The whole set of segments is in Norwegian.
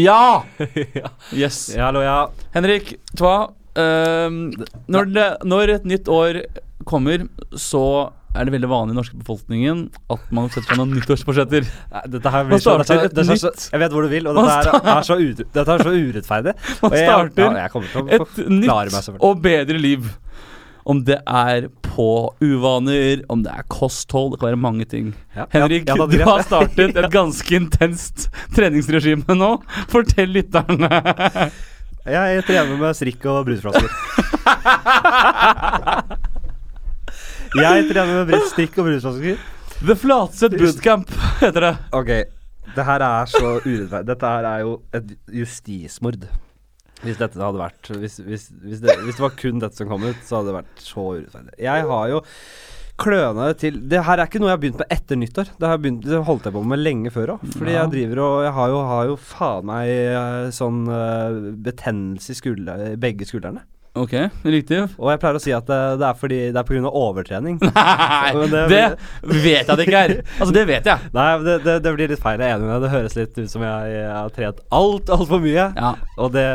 Ja! Yes. Hallo, ja. Henrik Tva, ehm, når, det, når et nytt år kommer, så er det veldig vanlig i den norske befolkningen at man setter seg noen nyttårsforsetter. Dette her blir så, starter dette, dette så, Jeg vet hvor du vil, og dette er, er så, u, dette er så urettferdig. Man Og jeg- starter ja, jeg til å et nytt og bedre liv. Om det er på uvaner, om det er kosthold, det kan være mange ting. Ja, Henrik, ja, du har startet et ganske intenst treningsregime nå. Fortell lytterne. Jeg trener med strikk og brusflasker. jeg trener med strikk og brusflasker. The Flatseth Bootcamp heter det. Ok, det her er så urettferdig. Dette her er jo et justismord. Hvis dette hadde vært hvis, hvis, hvis, det, hvis det var kun dette som kom ut, så hadde det vært så urettferdig. Jeg har jo kløna det til Det her er ikke noe jeg har begynt med etter nyttår. Det, har begynt, det holdt jeg på med lenge før òg. Fordi Ja. jeg driver og Jeg har jo, har jo faen meg eh, sånn uh, betennelse i skulder, begge skuldrene. Ok, riktig. Og jeg pleier å si at det, det er fordi Det er pga. overtrening. Nei, det, det- vet jeg det ikke er. Altså, det vet jeg. Nei, det, det, det blir litt feil. Jeg er enig med deg. Det høres litt ut som jeg, jeg har trent alt, altfor mye. Ja. Og det,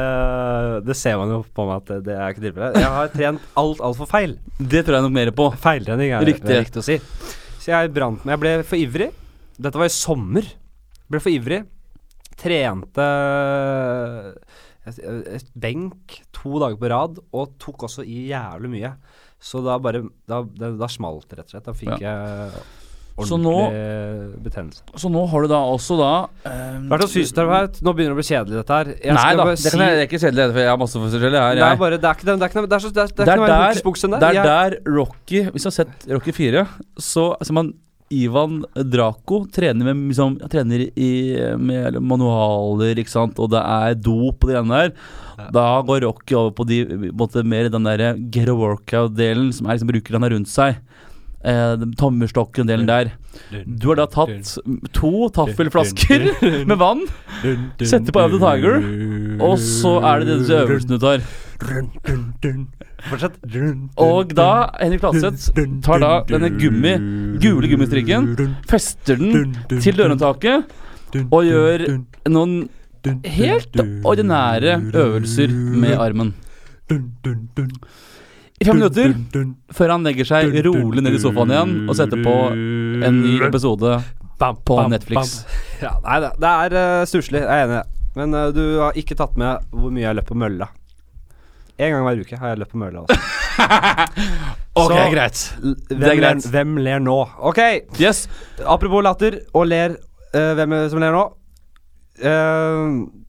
det ser man jo på meg at det, er ikke tilfellet. Jeg har trent alt altfor feil. Det tror jeg nok mer på. Feiltrening er Riktig. riktig å si. Så jeg brant meg. Jeg ble for ivrig. Dette var i sommer. Jeg Ble for ivrig. Trente et, benk to dager på rad, og tok også i jævlig mye. Så da bare Da, da, da smalt det, rett og slett. Da fikk jeg Så ordentlig betennelse. Så nå har du da også da um, Vært hos fysioterapeut. Nå begynner det å bli kjedelig, dette her. Jeg Nei da, bare det, jeg, er ikke kjedelig, for jeg har masse forskjellig her. det er bare Det er ikke det, er ikke noe er, er, er er mer der- enn det. Det er der Rocky Hvis du har sett Rocky 4, så ser man Ivan Draco trener med liksom, trener i, med manualer, ikke sant, og det er dop og det ene der. Da går Rocky over på de måte, mer den der get a workout-delen, som er liksom bruker han rundt seg. Eh, Tommerstokken-delen der. Du har da tatt to taffelflasker med vann, setter på the Tiger, og så er det disse øvelsene du tar. Fortsett. Og da, Henrik Flatseth tar da denne gummi, gule gummistrikken, fester den til dørhåndtaket og gjør noen helt ordinære øvelser med armen. I fem minutter før han legger seg rolig ned i sofaen igjen og setter på en ny episode på Netflix. Ja, nei, det, er uh, stusslig. Jeg er enig. Men eh, du har ikke tatt med hvor mye jeg løp på mølla. En gang hver uke har jeg løpt på mølla. Ok, Så- greit. Hvem, Det er Hvem, ler, greit. hvem ler nå? Ok, Yes. apropos latter og ler. Uh, hvem er det som ler nå? Eh,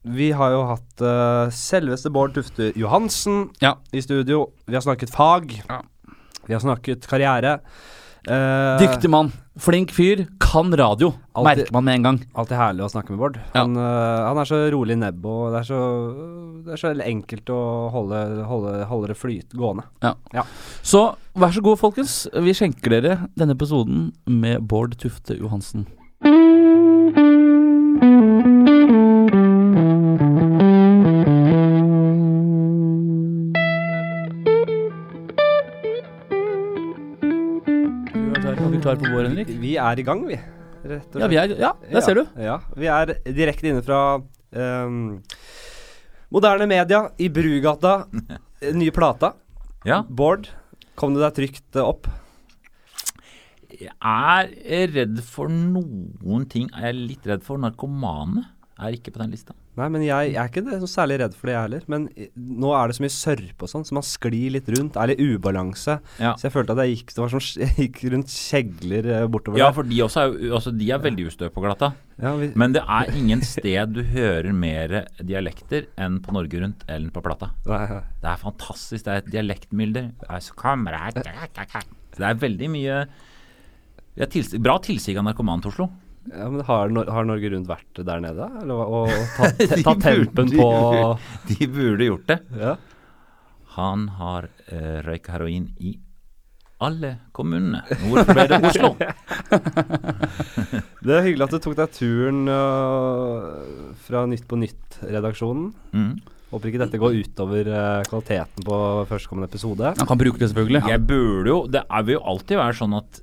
vi har jo hatt uh, selveste Bård Tufte Johansen Ja. i studio. Vi har snakket fag. Ja. Vi har snakket karriere. Uh, Dyktig mann. Flink fyr. Kan radio. Alltid- Merker man med en gang. Alltid herlig å snakke med Bård. Ja. Han, han er så rolig i nebbet, og det er så, det er så enkelt å holde, holde, holde det flyt gående. Så vær så god, folkens. Vi skjenker dere denne episoden med Bård Tufte Johansen. Er vi klare på vår, Henrik? Vi er i gang, vi. Rett og Ja, vi er, ja der ser du. Ja, Vi er direkte inne fra um, moderne media i Brugata. eh, Nye plata. Ja. Bård, kom du deg trygt eh, opp? Jeg er redd for noen ting. Jeg er litt redd for narkomane. Er ikke på den lista. Nei, men jeg, jeg er ikke det, så særlig redd for det, jeg heller. Men eh, nå er det så mye sørpe og sånn, så man sklir litt rundt. Er litt ubalanse. Ja. Så jeg følte at jeg gikk, det var som, jeg gikk rundt kjegler eh, bortover Ja, der. for de også er, altså, de er veldig ustø på glatta. Ja, vi, Men det er ingen sted du hører mer dialekter enn på Norge Rundt eller på Plata. nei, nei. Det er fantastisk. Det er et dialektmilder. Det er veldig mye Bra tilsig av narkoman til Oslo. Ja, men har, Nor- har Norge Rundt vært der nede? Eller, og, og tatt, ta tempen på De burde gjort det. ja. Han har uh, røyka heroin i alle kommunene. Hvorfor ble det Oslo? Det er hyggelig at du tok deg turen uh, fra Nytt på Nytt-redaksjonen. Mm. Håper ikke dette går utover uh, kvaliteten på førstkommende episode. Han kan bruke det, selvfølgelig. Jeg burde jo Det er, vil jo alltid være sånn at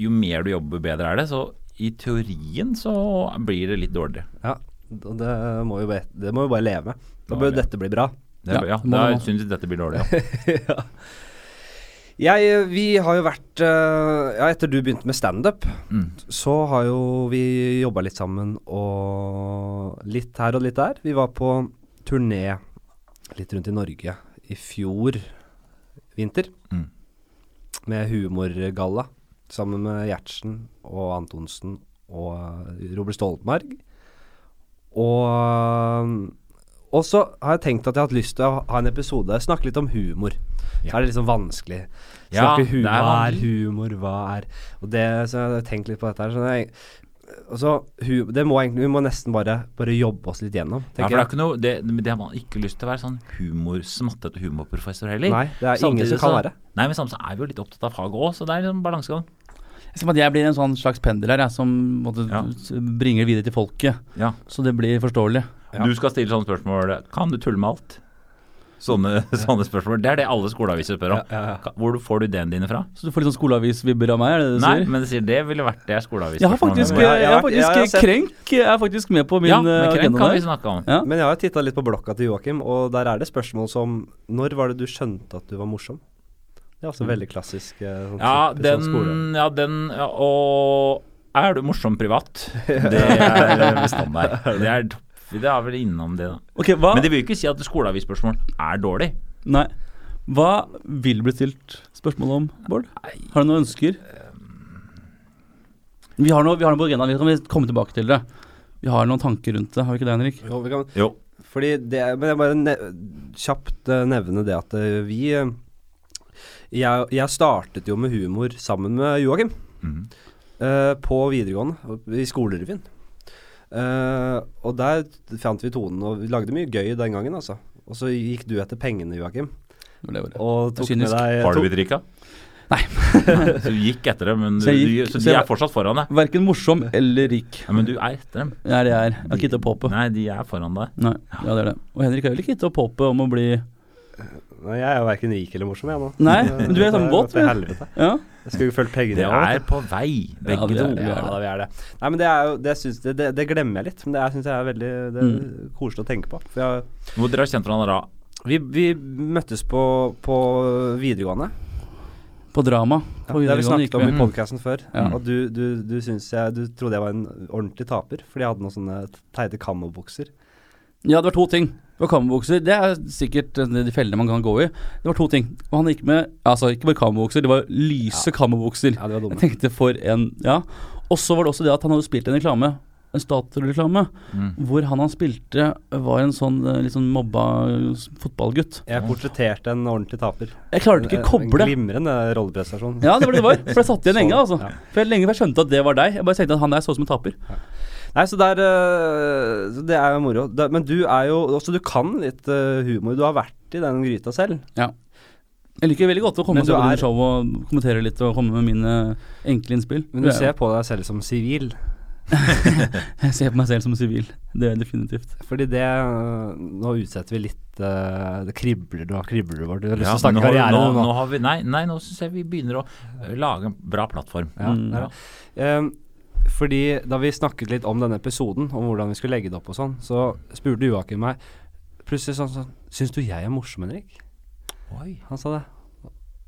jo mer du jobber, bedre er det. Så i teorien så blir det litt dårligere. Ja. Det må, jo, bare- det må vi bare leve med. Da bør ja. dette bli bra. Det, Ja, da syns jeg dette blir dårlig, ja. ja. Jeg, vi har jo vært eh, Ja, etter du begynte med standup, Mm. så har jo vi jobba litt sammen og litt her og litt der. Vi var på turné litt rundt i Norge i fjor vinter Mm. med humorgalla sammen med Gjertsen og Antonsen og eh, Robert Stoltenberg. Og, og så har jeg tenkt at jeg har hatt lyst til å ha en episode snakke litt om humor. Så er det liksom vanskelig. Ja, Snakke ja, hva er humor, hva er Og det, så jeg har tenkt litt på dette her. Så jeg, og så, det må egentlig, Vi må nesten bare, bare jobbe oss litt gjennom, Ja, for det, er ikke noe, det, det har man ikke lyst til å være sånn humor, smattete humorprofessor heller. Nei, det er ingen som kan være. Nei, men samtidig er vi jo litt opptatt av faget òg, så det er liksom balansegang. Jeg ser på at jeg blir en sånn slags pendel her, jeg, som måtte, Ja. bringer det videre til folket. Ja. Så det blir forståelig. Ja. Du skal stille sånne spørsmål Kan du tulle med alt? Sånne, sånne spørsmål. Det er det alle skoleaviser spør om. Ja, ja, ja. Hvor får du ideene dine fra? Så du får litt sånn skoleavisvibber av meg, er det det du Nei, sier? men det sier det ville vært det skoleavis. Jeg har faktisk, jeg jeg har faktisk Krenk jeg er faktisk med på min Ja, eh, men Krenk agenda kan vi snakke om. Ja. Men jeg har titta litt på blokka til Joakim, og der er det spørsmål som Når var det du skjønte at du var morsom? Det er også veldig klassisk. eh, Sånn Ja, den, sånn ja, den ja, Og er du morsom privat? Det er standard. Det er, det er vel innom det, da. Ok, hva Men det vil jo ikke si at skoleavisspørsmål er dårlig. Nei. Hva vil bli stilt spørsmål om, Bård? Har du noen ønsker? Vi har noe, vi har noe på agendaen, vi kan komme tilbake til det. Vi har noen tanker rundt det, har vi ikke det, Henrik? Jo, vi kan, Jo. fordi det Men jeg bare ne kjapt eh, nevne det at eh, vi eh, jeg, jeg startet jo med humor sammen med Joakim Mm. Uh, på videregående, i skolerevyen. Uh, og der fant vi tonen, og vi lagde mye gøy den gangen, altså. Og så gikk du etter pengene, Joakim, Det det. og tok med deg Har du blitt rik, da? Nei. så du gikk etter dem, men du, Så gikk- du, så de jeg- er fortsatt foran deg? Verken morsom eller rik. Ja, men du er etter dem. Det er det jeg er. Jeg har ikke gitt opp håpet. Nei, de er foran deg. Nei, ja det er det. Og Henrik har heller ikke gitt opp håpet om å bli Nei, jeg er jo verken rik eller morsom, jeg nå. Nei, men du er sånn våt, du. helvete. Ja. Jeg skulle jo fulgt pengene. Det jeg er på vei, begge Ja, er to. det. Ja, vi er det. Nei, men det er jo Det, synes, det, det, det glemmer jeg litt. Men det syns jeg er veldig det er Mm. koselig å tenke på. For jeg, Hvor dere har kjent hverandre da? vi, vi møttes på, på videregående. På drama. Ja, det har vi snakket om i podkasten før. Mm. Og du, du, du, jeg, du trodde jeg var en ordentlig taper fordi jeg hadde noen sånne teite kamobukser. Ja, det var to ting. Det var kamobukser. Det er sikkert eh, de fellene man kan gå i. Det var to ting. Og han gikk med Altså, ikke bare kamobukser, det var lyse kamobukser. Ja, det var dumme. Jeg tenkte for en Ja. Og så var det også det at han hadde spilt en reklame. En Statoil-reklame. Mm. Hvor han han spilte, var en sånn eh, litt sånn mobba fotballgutt. Jeg portretterte en ordentlig taper. Jeg klarte ikke å koble. En glimrende rolleprestasjon. Ja, det var det det var. For jeg satt igjen lenge, altså. Ja. For jeg, lenge før jeg skjønte at det var deg. Jeg bare tenkte at han der så ut som en taper. Nei, så der, så det er jo moro. Men du er jo også Du kan litt øh, humor. Du har vært i den gryta selv. Ja. Jeg liker veldig godt å komme til er- show og kommentere litt og komme med mine enkle innspill. Men du er- ser på deg selv som sivil. Jeg ser på meg selv som sivil. Det er definitivt. Fordi det øh, Nå utsetter vi litt Det kribler du har kribler du. Du har lyst Ja, til å snakke nå har vi- karriere nå, nå. nå har vi, nei, nei, nå syns jeg vi begynner å lage en bra plattform. Ja, Mm, det. Ehm, fordi da vi snakket litt om denne episoden, om hvordan vi skulle legge det opp og sånn, så spurte Joakim meg plutselig sånn sånn Syns du jeg er morsom, Henrik? Oi. Han sa det.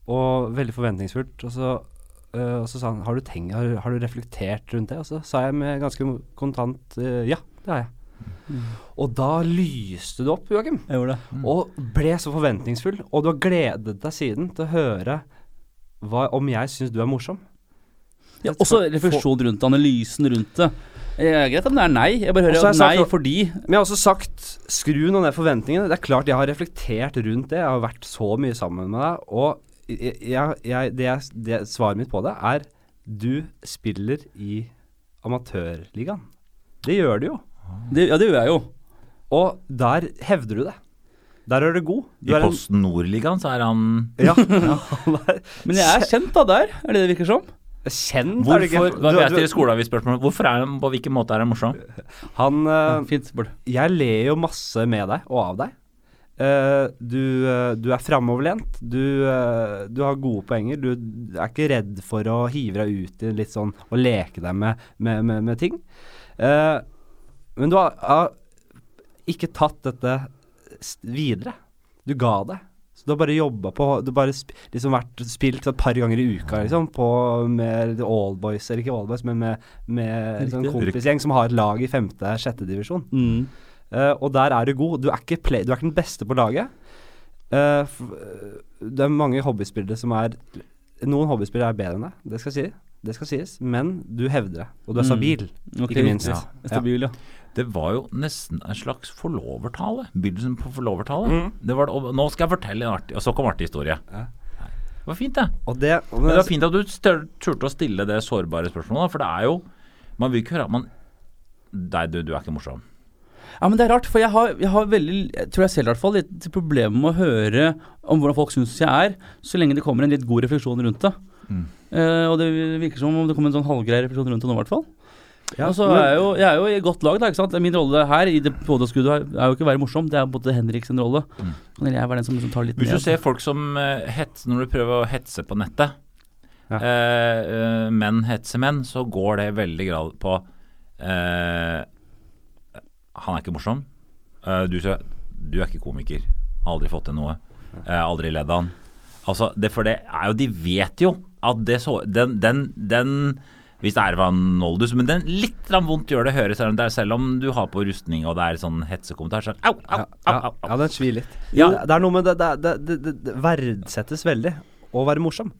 Og veldig forventningsfullt. Og så, øh, og så sa han har du, tenkt, har, har du reflektert rundt det? Og så sa jeg med ganske kontant øh, ja, det har jeg. Og da lyste du opp, Joakim. Jeg gjorde det. Mm. Og ble så forventningsfull. Og du har gledet deg siden til å høre hva, om jeg syns du er morsom. Ja, også refleksjon rundt analysen rundt det. Jeg er greit om det er nei. Jeg bare hører jeg nei sagt, fordi Men jeg har også sagt skru nå ned forventningene. Det er klart jeg har reflektert rundt det. Jeg har vært så mye sammen med deg. Og jeg, jeg, jeg, det, det svaret mitt på det er du spiller i amatørligaen. Det gjør du jo. det, Ja, det gjør jeg jo. Og der hevder du det. Der er du god. Du I er Posten Nord-ligaen så er han Ja, ja, han er Men jeg er kjent da der, er det det virker som? Kjent, er det ikke? Hvorfor Hva vet du- dere? Hvorfor er han På hvilken måte er han morsom? Han Ja, eh, fint, spørsmål. Jeg ler jo masse med deg og av deg. Uh, du, uh, du er framoverlent. Du, eh, du har gode poenger. Du er ikke redd for å hive deg ut i litt sånn og leke deg med, med, med, med ting. Eh, Men du har, har ikke tatt dette videre. Du ga det. Du har bare jobba på Du har bare sp liksom vært spilt et par ganger i uka, liksom, på med Allboys, eller ikke Allboys, men med, med en sånn kompisgjeng som har et lag i femte-sjette divisjon. Mm. Uh, og der er du god. Du er ikke, play, du er ikke den beste på laget. Uh, det er mange hobbyspillere som er Noen hobbyspillere er bedre enn deg, det skal, jeg si, det skal sies, men du hevder det, og du er Mm. stabil. Ikke minst. Ja. Stabil, ja. Det var jo nesten en slags forlovertale. Begynnelsen på forlovertale. Mm. Det var, og nå skal jeg fortelle en artig Og så kom artig historie. Ja. Det var fint, det. Og det, og Men det var fint at du turte å stille det sårbare spørsmålet, for det er jo Man vil ikke høre at man Nei, du, du er ikke morsom. Ja, men det er rart, for jeg har, jeg har veldig Jeg tror jeg selv i hvert fall litt problemer med å høre om hvordan folk syns jeg er, så lenge det kommer en litt god refleksjon rundt det. Mm. Eh, og det virker som om det kommer en sånn halvgrei refleksjon rundt det nå, i hvert fall. Ja, så er jeg, jo, jeg er jo i godt lag, da. ikke sant? Min rolle her i det podkastskuddet er jo ikke å være morsom, det er både Henrik sin rolle. Mm. Eller jeg var den som liksom tar litt Hvis du ned. ser folk som uh, hetser når du prøver å hetse på nettet, Ja. uh, eh, menn hetser menn, så går det veldig grad på eh, Han er ikke morsom. Eh, du, du er ikke komiker. Har aldri fått til noe. Eh, aldri ledd av han. Altså, det, for det er jo De vet jo at det så Den, den, den hvis det er Vanoldus, men den litt vondt gjør det å høre, selv om, det er, selv om du har på rustning og det er sånn hetsekommentar. Så, au, au, ja, au, au, au. ja, den svir litt. Ja. Det, det er noe med det Det, det, det, det, det verdsettes veldig å være morsom.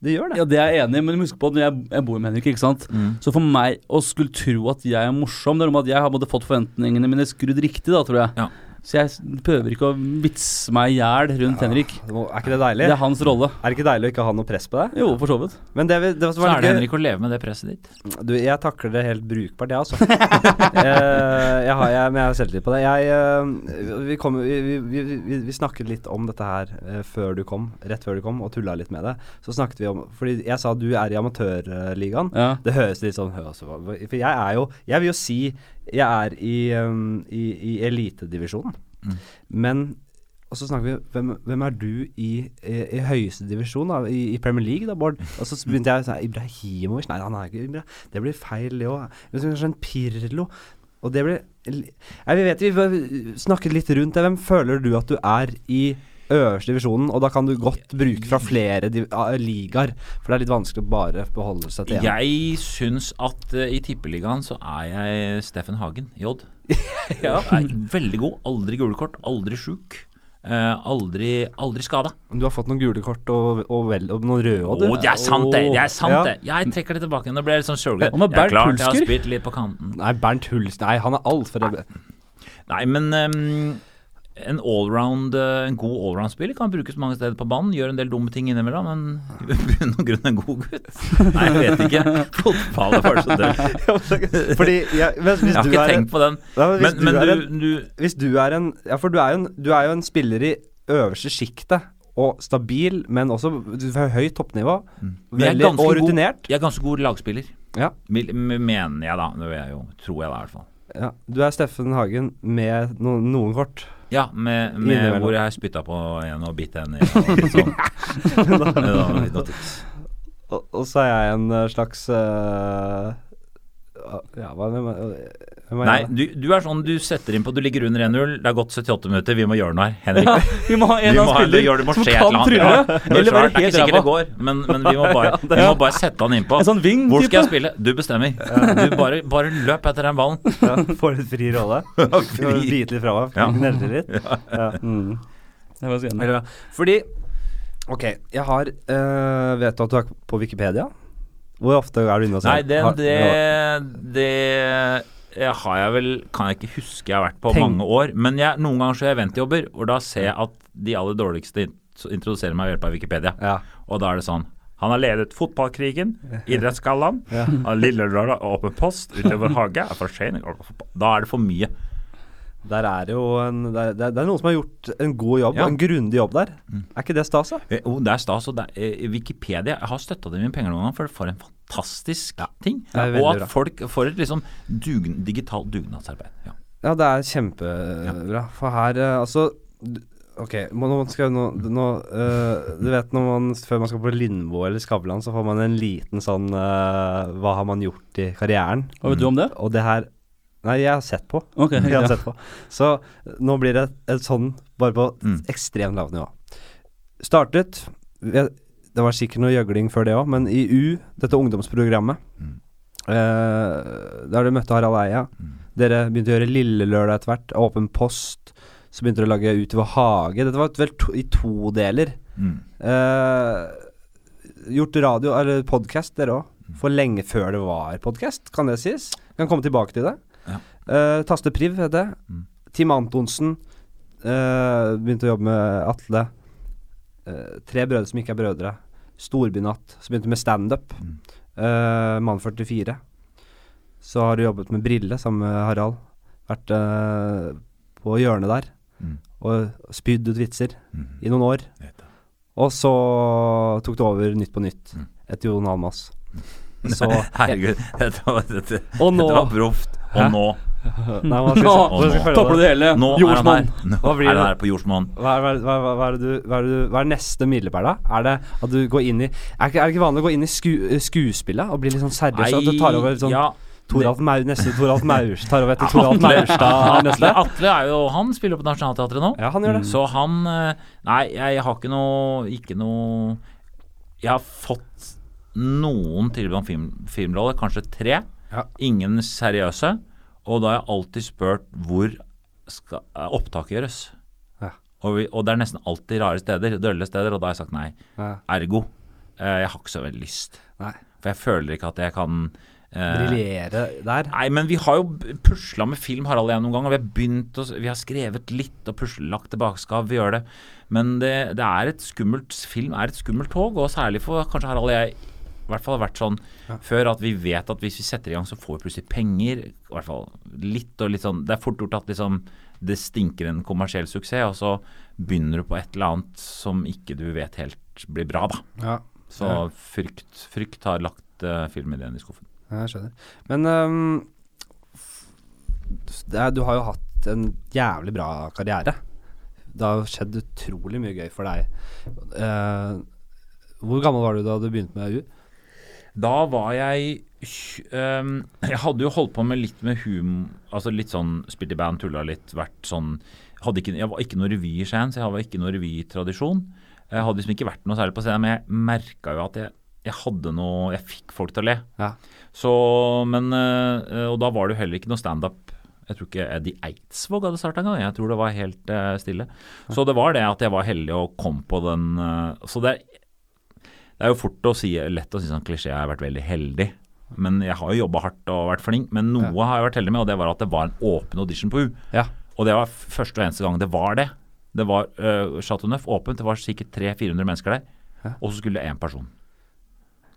Det gjør det. Ja, det er jeg enig i, men husk på at jeg, jeg bor med Henrik, ikke sant. Mm. Så for meg å skulle tro at jeg er morsom, det er noe med at jeg har både fått forventningene mine skrudd riktig, da, tror jeg. Ja. Så jeg prøver ikke å vitse meg i hjel rundt Henrik. Må- Er ikke det deilig? Det er hans rolle. Er det ikke deilig å ikke ha noe press på deg? Jo, for så vidt. Men det, det som Så var er det Henrik å leve med det presset ditt. Du, jeg takler det helt brukbart, jeg, altså. Eh, jeg har, jeg, men jeg har selvtillit på det. Jeg, eh, vi, kom, vi, vi, vi, snakket litt om dette her eh, før du kom, rett før du kom, og tulla litt med det. Så snakket vi om Fordi jeg sa du er i amatørligaen. Ja. Det høres litt sånn altså, For jeg er jo Jeg vil jo si jeg er i, um, i, i elitedivisjonen. Mm. Men og så snakker vi hvem, hvem er du i, i, i høyeste divisjon, da, i, i Premier League, da, Bård? Og så begynte jeg å si Ibrahimovic? Nei, han er ikke Ibra. Det blir feil, det òg. Kanskje en Pirlo? Og det blir Vi vet vi snakket litt rundt det. Hvem føler du at du er i øverste divisjonen? Og da kan du godt bruke fra flere ligaer, for det er litt vanskelig å bare beholde seg til én. Jeg syns at uh, i Tippeligaen så er jeg Steffen Hagen i Odd. Ja. Er veldig god. Aldri gule kort, aldri sjuk. Uh, aldri aldri skada. Du har fått noen gule kort og, og, vel, og noen røde Å, du. det er sant, det! Det er sant, Ja. det. Jeg trekker det tilbake. Nå ble jeg litt sånn sjølglad. Jeg er klar til jeg har Hulsker? spilt litt på kanten. Nei, Bernt Huls Nei, han er altfor Nei, men ehm, en allround eh, En god allround-spiller kan brukes mange steder på banen. Gjør en del dumme ting innimellom, men i bunn og grunn en god gutt. Nei, jeg vet ikke. Fotball er bare så dølt. Fordi jeg, hvis, hvis Jeg har du ikke er en, tenkt på den. ja, men hvis Men, du er en, du Hvis du er en Ja, for du er jo en, du er jo en spiller i øverste sjiktet. Og stabil, men også høyt toppnivå. Mm. Veldig, og god- rutinert. Jeg er ganske god lagspiller. Ja. Mener jeg, da. Det jeg jo, tror jeg da, i hvert fall. ja. Du er Steffen Hagen med no, noen kort. Ja, med, med hvor jeg spytta på en og bitt en i. Sånn. Og, og så er jeg en eh, slags uh, Ja, hva hvem er- hvem Nei, du, du er sånn du setter inn på Du ligger under 1-0, det har gått 78 minutter, vi må gjøre noe her. Henrik, Vi må ha en av spiller som skje kan trylle. Ja, det er er ikke sikkert det går, men, men vi, må bare, vi må bare sette han innpå. En sånn Hvor skal jeg spille? Du bestemmer. Du bare, bare løp etter den ballen. Ja, Får litt fri rolle. Bite litt fra meg. Ja. Gnelle litt. Ja. Mm. Det var så Fordi Ok, jeg har øh, Vet du at du er på Wikipedia? Hvor ofte er du inne og ser? Nei, det, det, det har jeg vel Kan jeg ikke huske jeg har vært på Tenk- mange år. Men jeg, noen ganger så har jeg eventjobber, og da ser jeg at de aller dårligste introduserer meg ved hjelp av Wikipedia. Ja. Og da er det sånn Han har ledet fotballkrigen, idrettsgallaen, Ja. Lille Lørdag åpen post utover hage, er for. Da er det for mye. Der er jo en det er, det er- noen som har gjort en god jobb, Ja. en grundig jobb der. Mm. Er ikke det stas, da? Eh, oh, det er stas. Og det er, eh, Wikipedia Jeg har støtta dem i penger noen ganger, for det får en fantastisk ting. Er veldig Og at folk får et liksom dugn, digitalt dugnadsarbeid. Ja. Ja, det er kjempebra. For her, eh, altså Ok, må- nå skal jeg nå, nå uh, Du vet når man før man skal på Lindmo eller Skavlan, så får man en liten sånn uh, Hva har man gjort i karrieren? Hva vet du om det? Og det her Nei, jeg har sett på. Ok, Jeg har ja. sett på. Så nå blir det et sånn, bare på Mm. ekstremt lavt nivå. Startet jeg- Det var sikkert noe gjøgling før det òg, men i U, dette ungdomsprogrammet, Mm. eh, der du møtte Harald Eia Mm. Dere begynte å gjøre Lille Lørdag etter hvert, Åpen post. Så begynte dere å lage Utover hage. Dette var vel to, i to deler. Mm. Eh, gjort radio, eller podkast, dere òg. Mm. For lenge før det var podkast, kan det sies. Kan komme tilbake til det. Ja. Eh, Taste Priv het det. Mm. Tim Antonsen eh, begynte å jobbe med Atle. Eh, tre brødre som ikke er brødre. Storbynatt, som begynte med standup. Mm. Uh, Mann 44. Så har du jobbet med Brille sammen med Harald. Vært uh, på hjørnet der Mm. og spydd ut vitser Mm. i noen år. Og så tok det over Nytt på Nytt Mm. etter Jon Almas. Så Herregud, dette dette, dette var proft. Og nå Nei, hva skal Nå? Hvordan skal du det? hele. Nå er han her. Nå er han på jordsmonn. Hva hva, hva, hva, er det hva, er neste milepæl, da? Er det at du går inn i Er, er det ikke vanlig å gå inn i sku, skuespillet og bli litt sånn seriøs? At du tar over sånn ja, Toralf Maur, neste Toralf Maurs tar over etter Toralf Maurstad Atle. Atle er jo Han spiller på Nationaltheatret nå. Ja, han gjør det. Så han eh, Nei, jeg har ikke noe Ikke noe Jeg har fått noen tilbud om film, filmroller, kanskje tre. Ja. Ingen seriøse. Og da har jeg alltid spurt hvor skal eh, opptaket gjøres. Ja. Og, vi, og det er nesten alltid rare steder, dølle steder, og da har jeg sagt nei. Ja. Ergo. eh, jeg har ikke så veldig lyst. Nei. For jeg føler ikke at jeg kan eh, Briljere der. Nei, men vi har jo pusla med film, Harald og jeg, noen ganger. Vi har begynt å, vi har skrevet litt og puslet, lagt tilbake skal vi gjøre det. Men det, det er et skummelt film er et skummelt tog, og særlig for kanskje Harald og jeg i hvert fall har vært sånn Ja. før at vi vet at hvis vi setter i gang, så får vi plutselig penger. I hvert fall litt og litt sånn Det er fort gjort at liksom det stinker en kommersiell suksess, og så begynner du på et eller annet som ikke du vet helt blir bra, da. Ja, Så Ja. frykt, frykt har lagt uh, filmideen i skuffen. jeg skjønner. Men um, er, du har jo hatt en jævlig bra karriere. Det har skjedd utrolig mye gøy for deg. Uh, hvor gammel var du da du begynte med U? Da var jeg um, Jeg hadde jo holdt på med litt med hum Altså litt sånn spilt i band, tulla litt, vært sånn ikke, Jeg var ikke noe revy i Skien, så jeg var ikke noe revytradisjon. Jeg hadde liksom ikke vært noe særlig på scenen, men jeg merka jo at jeg, jeg hadde noe Jeg fikk folk til å le. Ja. Så, men øh, Og da var det jo heller ikke noe standup. Jeg tror ikke Eddie Eidsvåg hadde starta engang. Jeg tror det var helt øh, stille. Så det var det at jeg var heldig og kom på den øh, Så det, det er jo fort å si, lett å si sånn klisjé, jeg har vært veldig heldig. Men jeg har jo jobba hardt og vært flink. Men noe har jeg vært heldig med, og det var at det var en åpen audition på U. Ja. Og det var første og eneste gang det var det. Det var uh, Chateau Neuf åpent, det var sikkert 300-400 mennesker der. Ja. Og så skulle det én person.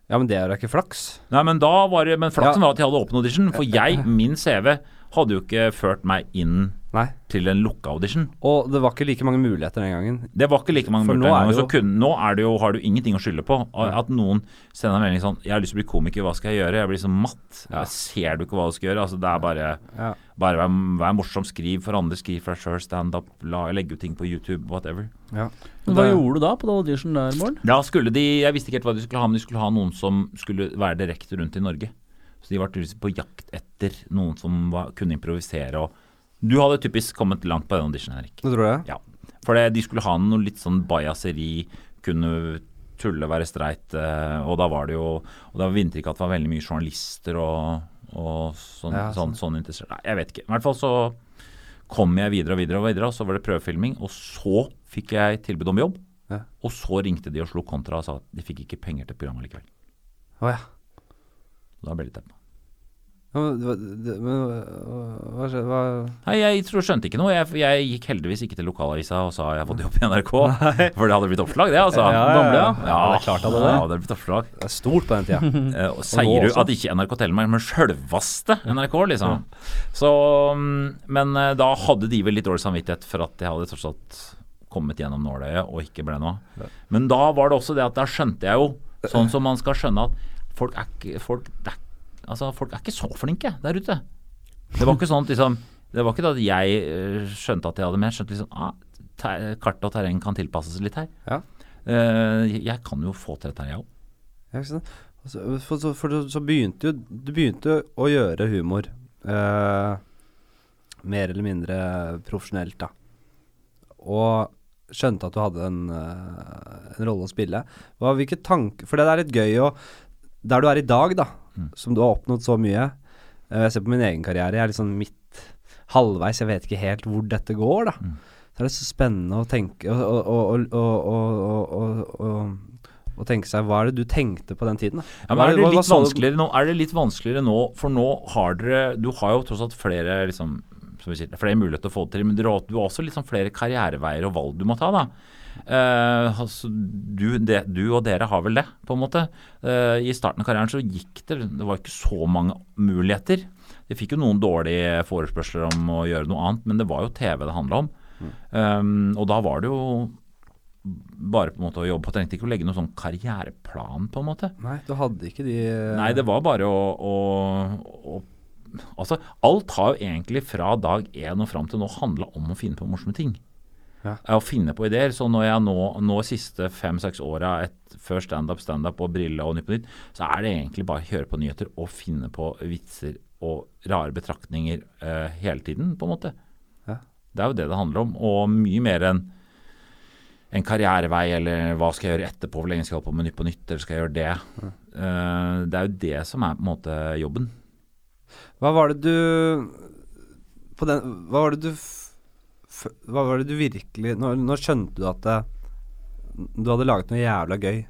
ja, men det er da ikke flaks. Nei, men da var det Men flaksen Ja. var at de hadde åpen audition. For jeg, min CV, hadde jo ikke ført meg inn Nei. til en lukka audition. Og det var ikke like mange muligheter den gangen. Det var ikke like mange For muligheter. den gangen. engang, Så jo- kun, nå er det jo, har du ingenting å skylde på. At noen sender en melding sånn 'Jeg har lyst til å bli komiker, hva skal jeg gjøre?' Jeg blir så matt. Ja. Jeg ser du ikke hva du skal gjøre? Altså, det er bare Ja. Bare vær, vær morsom, skriv for andre, skriv for deg sjøl, standup, legge ut ting på YouTube, whatever. ja. Men hva Det- gjorde du da på den audition der, Bård? Da skulle de Jeg visste ikke helt hva de skulle ha, men de skulle ha noen som skulle være direkte rundt i Norge. Så de var på jakt etter noen som var, kunne improvisere og Du hadde typisk kommet langt på den auditionen, Henrik. Det tror jeg. Ja. For det, de skulle ha noe litt sånn bajaseri, kunne tulle, være streit, eh, og da var det jo Og da vinte ikke at det var veldig mye journalister og, og sånn, Ja, sånn, sånn. sånn interessert. Nei, jeg vet ikke. I hvert fall så kom jeg videre og videre og videre, og så var det prøvefilming, og så fikk jeg tilbud om jobb. Ja. Og så ringte de og slo kontra og sa at de fikk ikke penger til programmet likevel. Oh, ja. Da ble det tempo. Men, hva, hva, Nei, jeg tror skjønte ikke noe. Jeg, jeg gikk heldigvis ikke til lokalavisa og sa jeg har fått jobb i NRK. For det hadde blitt oppslag, det, altså. Ja, ja, ja. Ja, det er klart hadde det. Ja, det hadde blitt oppslag. Det er stort på den tida. Eh, sier du at ikke NRK Telemark, men sjølvaste NRK, liksom. Så, mm, men eh, da hadde de vel litt dårlig samvittighet for at jeg hadde tross alt kommet gjennom nåløyet og ikke ble noe. Men da var det også det at da skjønte jeg jo, sånn som man skal skjønne at folk er ikke folk, er, altså, folk er ikke så flinke der ute. Det var ikke sånn at liksom Det var ikke da at jeg eh, skjønte at jeg hadde mer. Jeg skjønte liksom ah, Kart og terreng kan tilpasses litt her. Ja. Uh, jeg kan jo få til dette her, jeg òg. Altså, For, så, for så, så begynte jo Du begynte å gjøre humor Uh, mer eller mindre profesjonelt, da. Og skjønte at du hadde en, uh, en rolle å spille. Hva, hvilke tanker For det er litt gøy å Der du er i dag, da, Mm. som du har oppnådd så mye eh, Jeg ser på min egen karriere, jeg er sånn midt halvveis, jeg vet ikke helt hvor dette går, da. Mm. Så er det så spennende å tenke og, og, og, og, tenke seg Hva er det du tenkte på den tiden? da? Ja, er det litt vanskeligere nå? Er det litt vanskeligere nå? For nå har dere Du har jo tross alt flere liksom, sier, flere muligheter å få det til, men dere har- du har også liksom flere karriereveier og valg du må ta. da. Eh, altså, du, det, du og dere har vel det, på en måte. Eh, I starten av karrieren så gikk det Det var ikke så mange muligheter. De fikk jo noen dårlige forespørsler om å gjøre noe annet, men det var jo TV det handla om. Um, og da var det jo bare på en måte å jobbe. på. trengte ikke å legge noen sånn karriereplan, på en måte. Nei, du hadde ikke de Nei, det var bare å, å, å Altså, alt har jo egentlig fra dag én og fram til nå handla om å finne på morsomme ting. Ja. Å finne på ideer. Så når jeg nå, nå siste fem-seks åra, før standup, standup og briller og Nytt på Nytt, så er det egentlig bare å høre på nyheter og finne på vitser og rare betraktninger uh, hele tiden, på en måte. Ja. Det er jo det det handler om, og mye mer enn en karrierevei, eller hva skal jeg gjøre etterpå, hvor lenge skal jeg holde på med Nytt på Nytt, eller skal jeg gjøre det? Eh, det er jo det som er på en måte jobben. Hva var det du på den, Hva var det du Hva var det du virkelig Når, når skjønte du at det, du hadde laget noe jævla gøy?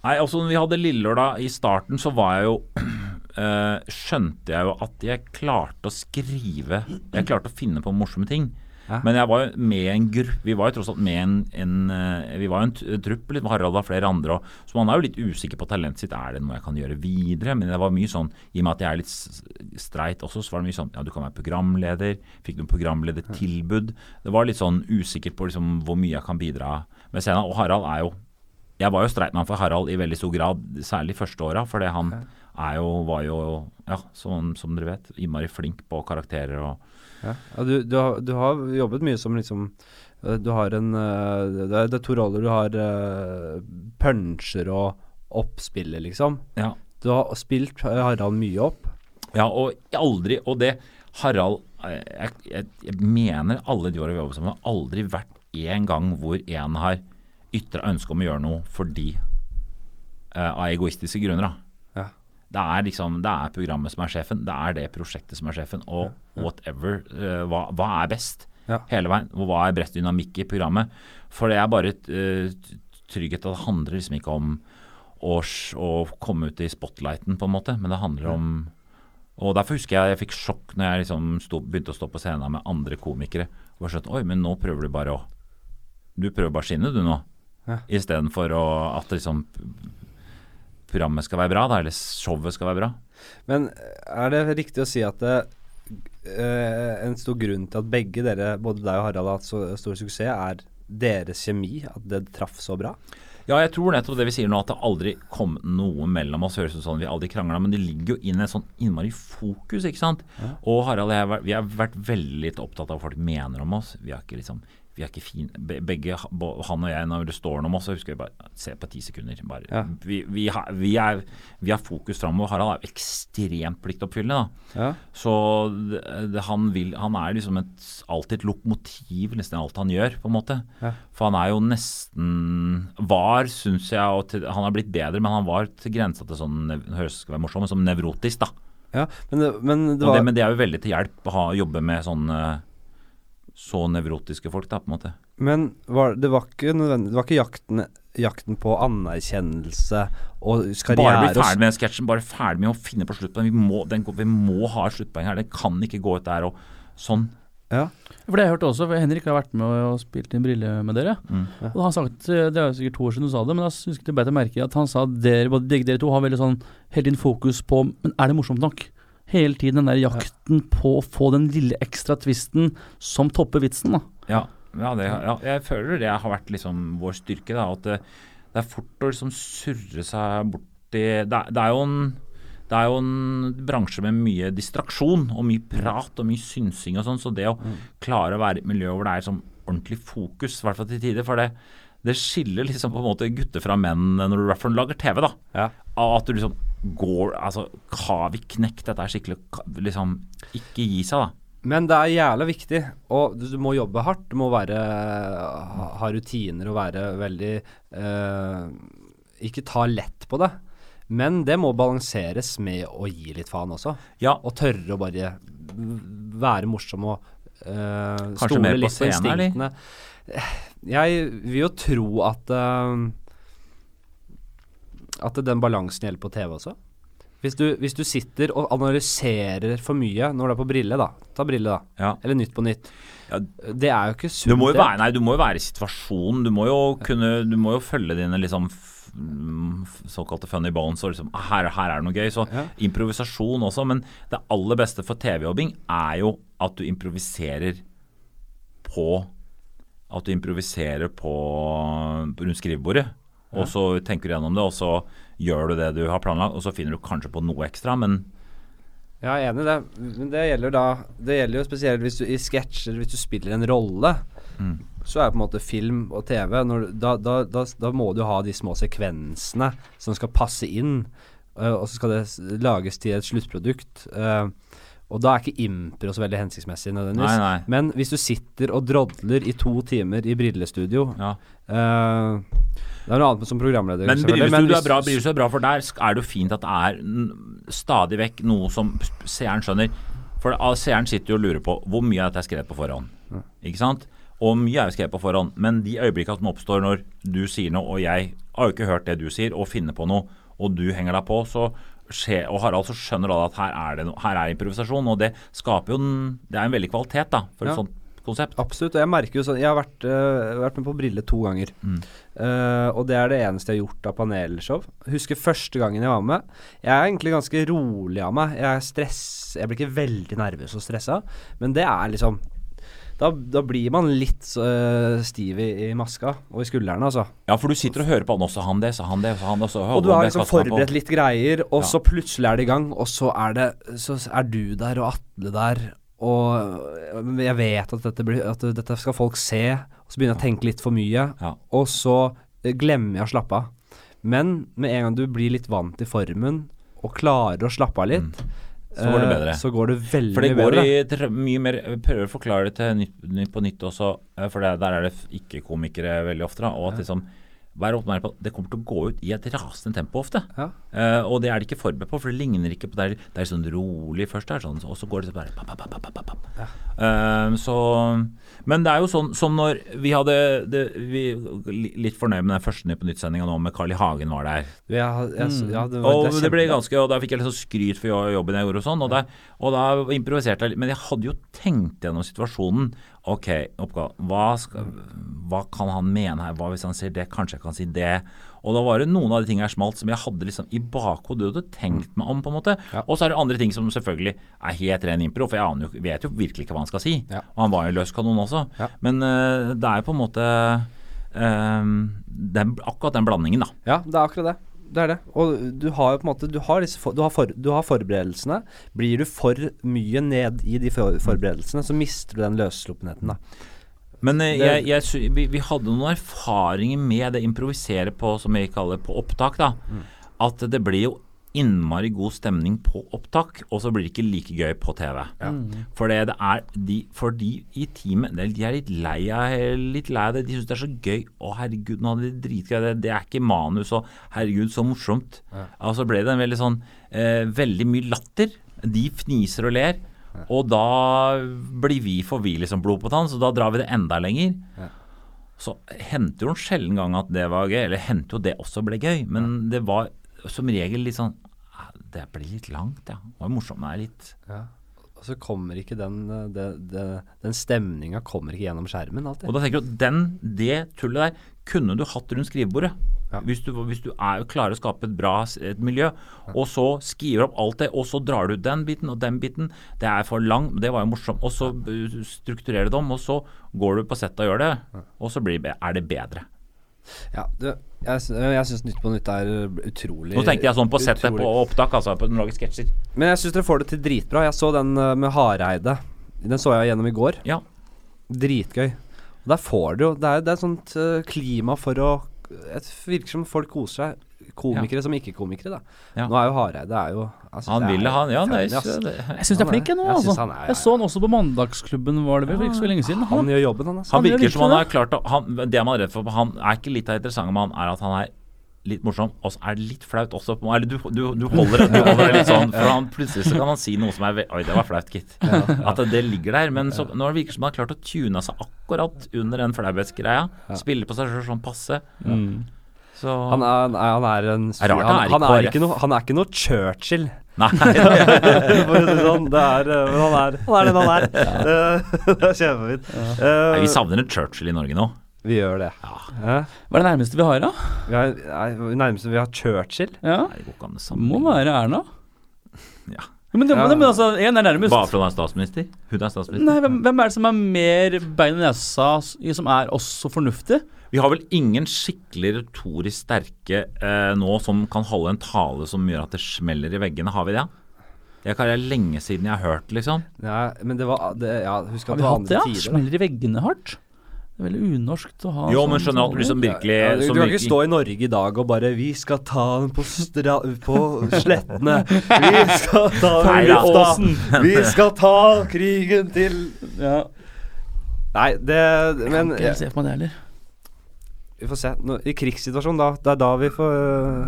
Nei, altså når vi hadde Lillelørdag i starten, så var jeg jo øh, Skjønte jeg jo at jeg klarte å skrive Jeg klarte å finne på morsomme ting. Ja. Men jeg var jo med en gruppe Vi var jo tross alt med en, en eh, Vi var jo en trupp. Litt, Harald var flere andre. òg. så man er jo litt usikker på talentet sitt. Er det noe jeg kan gjøre videre? Men det var mye sånn I og med at jeg er litt streit også, så var det mye sånn Ja, du kan være programleder. Fikk noen programledertilbud. Det var litt sånn usikker på liksom hvor mye jeg kan bidra med scenen. Og Harald er jo jeg var jo streitmann for Harald i veldig stor grad, særlig første åra. Fordi han er jo, var jo, ja, som, som dere vet, innmari flink på karakterer og Ja, ja du, du, har, du har jobbet mye som liksom eh, Du har en eh, Det er, det er to roller. Du har eh, puncher og oppspiller, liksom. Ja. Du har spilt Harald mye opp. Ja, og aldri Og det Harald jeg, jeg, jeg mener alle de åra vi har jobbet sammen, har aldri vært én gang hvor en har ytra ønske om å gjøre noe fordi eh, Av egoistiske grunner, da. Det er liksom Det er programmet som er sjefen. Det er det prosjektet som er sjefen. Og whatever. Uh, hva, hva er best? Ja. Hele veien. Og hva er best dynamikk i programmet? For det er bare uh, trygghet. Det handler liksom ikke om å, å komme ut i spotlighten, på en måte. Men det handler om og Derfor husker jeg jeg fikk sjokk når jeg liksom sto, begynte å stå på scenen med andre komikere. Og skjønte oi, men nå prøver du bare å Du prøver bare å skinne, du nå. Ja. Istedenfor at liksom programmet skal være bra, da, eller showet skal være bra. Men er det riktig å si at det, eh, en stor grunn til at begge dere, både deg og Harald, har hatt så stor suksess, er deres kjemi? At det traff så bra? Ja, jeg tror nettopp det vi sier nå, at det aldri kom noe mellom oss. Høres ut som vi aldri krangla, men det ligger jo inn et sånn innmari fokus, ikke sant. Og Harald og jeg vi har vært veldig opptatt av hva folk mener om oss. Vi har ikke liksom vi er ikke fine. begge, Han og jeg, når det står noe om oss, så husker vi bare Se på ti sekunder. Bare, Ja. vi, vi, har, vi, er, vi har fokus framover. Harald er ekstremt pliktoppfyllende. da Ja. Så det, det, han, vil, han er liksom et, alltid et lokomotiv, nesten alt han gjør, på en måte. Ja. For han er jo nesten Var, syns jeg og til, Han har blitt bedre, men han var til grensa til sånn det høres skal være morsom, men som nevrotisk, da. ja. Men, men det var det, men det er jo veldig til hjelp å ha, jobbe med sånne så nevrotiske folk, da, på en måte. Men var, det var ikke Det var ikke jakten, jakten på anerkjennelse og Bare bli ferdig med sketsjen, bare ferdig med å finne på sluttpoeng. Vi må, den, vi må ha et sluttpoeng her. Det kan ikke gå ut der og sånn. Ja. For det har jeg hørt også, for Henrik har vært med og spilt inn Brille med dere. Mm. Og han sagt, Det er sikkert to år siden du sa det, men jeg husker jeg bet jeg merke i at han sa at dere, både begge dere to har veldig sånn hele tiden fokus på Men er det morsomt nok? Hele tiden den der jakten på å få den lille ekstra twisten som topper vitsen. da Ja, ja, det, ja, jeg føler det har vært liksom vår styrke. Da, at det, det er fort å liksom surre seg borti det, det er jo en det er jo en bransje med mye distraksjon og mye prat og mye synsing og sånn, så det å klare å være i et miljø hvor det er sånn ordentlig fokus, i hvert fall til tider For det, det skiller liksom på en måte gutter fra menn når du lager TV, da. Ja. At du liksom går Altså, har vi knekt dette er skikkelig? Liksom, ikke gi seg, da. Men det er jævla viktig, og du, må jobbe hardt. Du må være, ha, rutiner og være veldig eh, Ikke ta lett på det. Men det må balanseres med å gi litt faen også. Ja, Og tørre å bare være morsom og eh, stole litt på instinktene. Jeg vil jo tro at eh, At den balansen gjelder på TV også. Hvis du, hvis du sitter og analyserer for mye når du er på Brille, da. Ta Brille, da. ja. Eller Nytt på Nytt. Ja. Det er jo ikke sunt. Du må jo være, nei, du må jo være i situasjonen. Du må jo kunne Du må jo følge dine liksom såkalte funny bones og liksom ah, her, her er det noe gøy. Så Ja. improvisasjon også. Men det aller beste for TV-jobbing er jo at du improviserer på At du improviserer på rundt skrivebordet. Og så tenker du gjennom det, og så gjør du det du har planlagt, og så finner du kanskje på noe ekstra, men Ja, jeg er enig i det. Men det gjelder da Det gjelder jo spesielt hvis du i sketsjer, hvis du spiller en rolle. Mm. Så er på en måte film og TV når, da, da, da, må du ha de små sekvensene som skal passe inn. øh, og så skal det lages til et sluttprodukt. øh, og da er ikke impro så veldig hensiktsmessig nødvendigvis. Nei, nei. Men hvis du sitter og drodler i to timer i brillestudio Ja. øh, Det er noe annet som programleder. Men brillestudio er hvis- bra, brillestudio er bra, for der er det jo fint at det er stadig vekk noe som seeren skjønner. For seeren sitter jo og lurer på hvor mye av dette er skrevet på forhånd. Ikke sant? Og mye er jo skrevet på forhånd, men de øyeblikkene som oppstår når du sier noe, og jeg har jo ikke hørt det du sier, og finner på noe, og du henger deg på, så skje, og Harald så skjønner da at her er det no, her er improvisasjon, og det skaper jo en, Det er en veldig kvalitet da, for et Ja. sånt konsept. Absolutt. Og jeg merker jo sånn Jeg har vært, øh, vært med på Brille to ganger. Mm. Uh, og det er det eneste jeg har gjort av panelshow. Husker første gangen jeg var med. Jeg er egentlig ganske rolig av meg. Jeg stress Jeg blir ikke veldig nervøs og stressa, men det er liksom da, da blir man litt øh, stiv i, i maska og i skuldrene, altså. Ja, for du sitter og hører på han også, han det, så han det, så han det, så Og du har liksom forberedt litt greier, og Ja. så plutselig er det i gang, og så er det Så er du der og Atle der, og jeg vet at dette, blir, at dette skal folk se, og så begynner jeg å tenke litt for mye, Ja. og så eh, glemmer jeg å slappe av. Men med en gang du blir litt vant i formen, og klarer å slappe av litt, Så går det eh, bedre. Så går det veldig For det går bedre. i mye mer Jeg prøver å forklare det til nytt, nytt på nytt også, eh, for det, der er det ikke-komikere veldig ofte. da, Og at liksom Vær oppmerksom på at det kommer til å gå ut i et rasende tempo ofte. Ja. Uh, og det er de ikke forberedt på, for det ligner ikke på Det er, det er sånn rolig først, der, sånn, og så går det bare pap, pap, pap, pap. Eh, så Men det er jo sånn som når vi hadde det, vi, Litt fornøyd med den første Nytt på nytt-sendinga nå med Carl I. Hagen var der. Ja, jeg, ja, det, var- Og det det ble ganske, og da fikk jeg litt sånn skryt for jobben jeg gjorde og sånn. Og, da, og da improviserte jeg litt. Men jeg hadde jo tenkt gjennom situasjonen. Ok, oppgave. Hva, skal, hva kan han mene her? Hva hvis han sier det? Kanskje jeg kan si det? Og da var det noen av de tingene jeg smalt som jeg hadde liksom i bakhodet og tenkt meg om, på en måte. Ja. Og så er det andre ting som selvfølgelig er helt ren impro, for jeg aner jo, vet jo virkelig ikke hva han skal si. Ja. Og han var jo løs kanon også. Ja. Men uh, det er jo på en måte um, Det er akkurat den blandingen, da. Ja, det er akkurat det. Det er det. Og du har jo på en måte Du har, for, du har, for, du har forberedelsene. Blir du for mye ned i de for, forberedelsene, så mister du den løssluppenheten, da. Men eh, jeg, jeg, vi, vi hadde noen erfaringer med det improvisere på, som jeg kaller på opptak. da At det blir jo innmari god stemning på opptak, og så blir det ikke like gøy på TV. For det, det er de, for de i teamet De er litt lei av litt lei av det. De syns det er så gøy. Å, herregud, nå hadde de dritgøy. Det, det er ikke manus, og herregud, så morsomt. Og så ble det en veldig sånn eh, Veldig mye latter. De fniser og ler. Og da blir vi får vi liksom blod på tann, så da drar vi det enda lenger. Så hendte jo en sjelden gang at det var gøy, eller hendte jo det også ble gøy, men det var som regel litt sånn ah, Det blir litt langt, ja. Det var morsomt, men det er litt Ja. Og så kommer ikke den eh, det, det, Den stemninga kommer ikke gjennom skjermen Og da tenker du at den, det tullet der kunne du hatt rundt skrivebordet. Ja. Hvis, du, hvis du er, klarer å skape et bra et miljø, og så skriver opp alt det, og så drar du den biten og den biten. Det er for lang, det var jo morsomt. Og så uh, strukturerer du det om, og så går du på settet og gjør det, og så blir, er det bedre. Ja, du, jeg, jeg syns Nytt på Nytt er utrolig Nå tenkte jeg sånn på settet på opptak, altså på du sketsjer. Men jeg syns dere får det til dritbra. Jeg så den eh, med Hareide. Den så jeg gjennom i går. Ja. Dritgøy. Og der får du jo Det er, det er et sånt eh, klima for å Det virker som folk koser seg Komikere som ikke-komikere, da. Ja. Nå er jo Hareide er jo jeg synes Han det ville han Ja, nei, det, Jeg syns det er flink, jeg nå. Altså. Jeg, er- Jeg så han også på Mandagsklubben, var det vel for ikke så lenge siden. Han Han, gjør jobben, han. Altså. Han virker som han har klart å han, Det man er redd for Han er ikke litt av interessante med han, er at han er litt morsom, og så er det litt flaut også. på- Eller du, du, du holder det du holder det litt sånn, for han plutselig så kan han si noe som er Oi, det var flaut, gitt. At det, ligger der. Men så, nå virker det som han har klart å tune seg akkurat under den flauhetsgreia. Spille på seg sjøl sånn passe. Mm. Så Han er, han er, han er en er rart han, han er han, er ikke noe, han er ikke noe Churchill. Nei. For å si sånn. Det er, øh, men han er, han er den han er. Ja. det er kjempefint. Eh, Nei, vi savner en Churchill i Norge nå. vi gjør det. Ja. Eh, Hva er det nærmeste vi har, da? vi har, nei, nærmeste vi har Churchill. Ja, Nei, det går ikke Må være Erna. Ja. Men, det, Ja. men altså, én er nærmest. Bare fordi hun er statsminister? Hun er statsminister. Nei, hvem, hvem er det som er mer bein i nesa, som er også fornuftig? Vi har vel ingen skikkelig retorisk sterke eh, nå som kan holde en tale som gjør at det smeller i veggene. Har vi det? Det er lenge siden jeg har hørt, liksom. Ja, men det var det, Ja, husk Har at vi det var det, ja? tider. Smeller i veggene hardt? Det er veldig unorskt å ha Jo, men sånn skjønner at du liksom virkelig Ja, du, som du kan ikke stå i Norge i dag og bare 'Vi skal ta den på, stra på slettene'. 'Vi skal ta den i Åsen'. 'Vi skal ta krigen til ja. Nei, det Jeg kan ikke se for meg det heller. Vi får se. Nå, I krigssituasjonen, da. Det er da vi får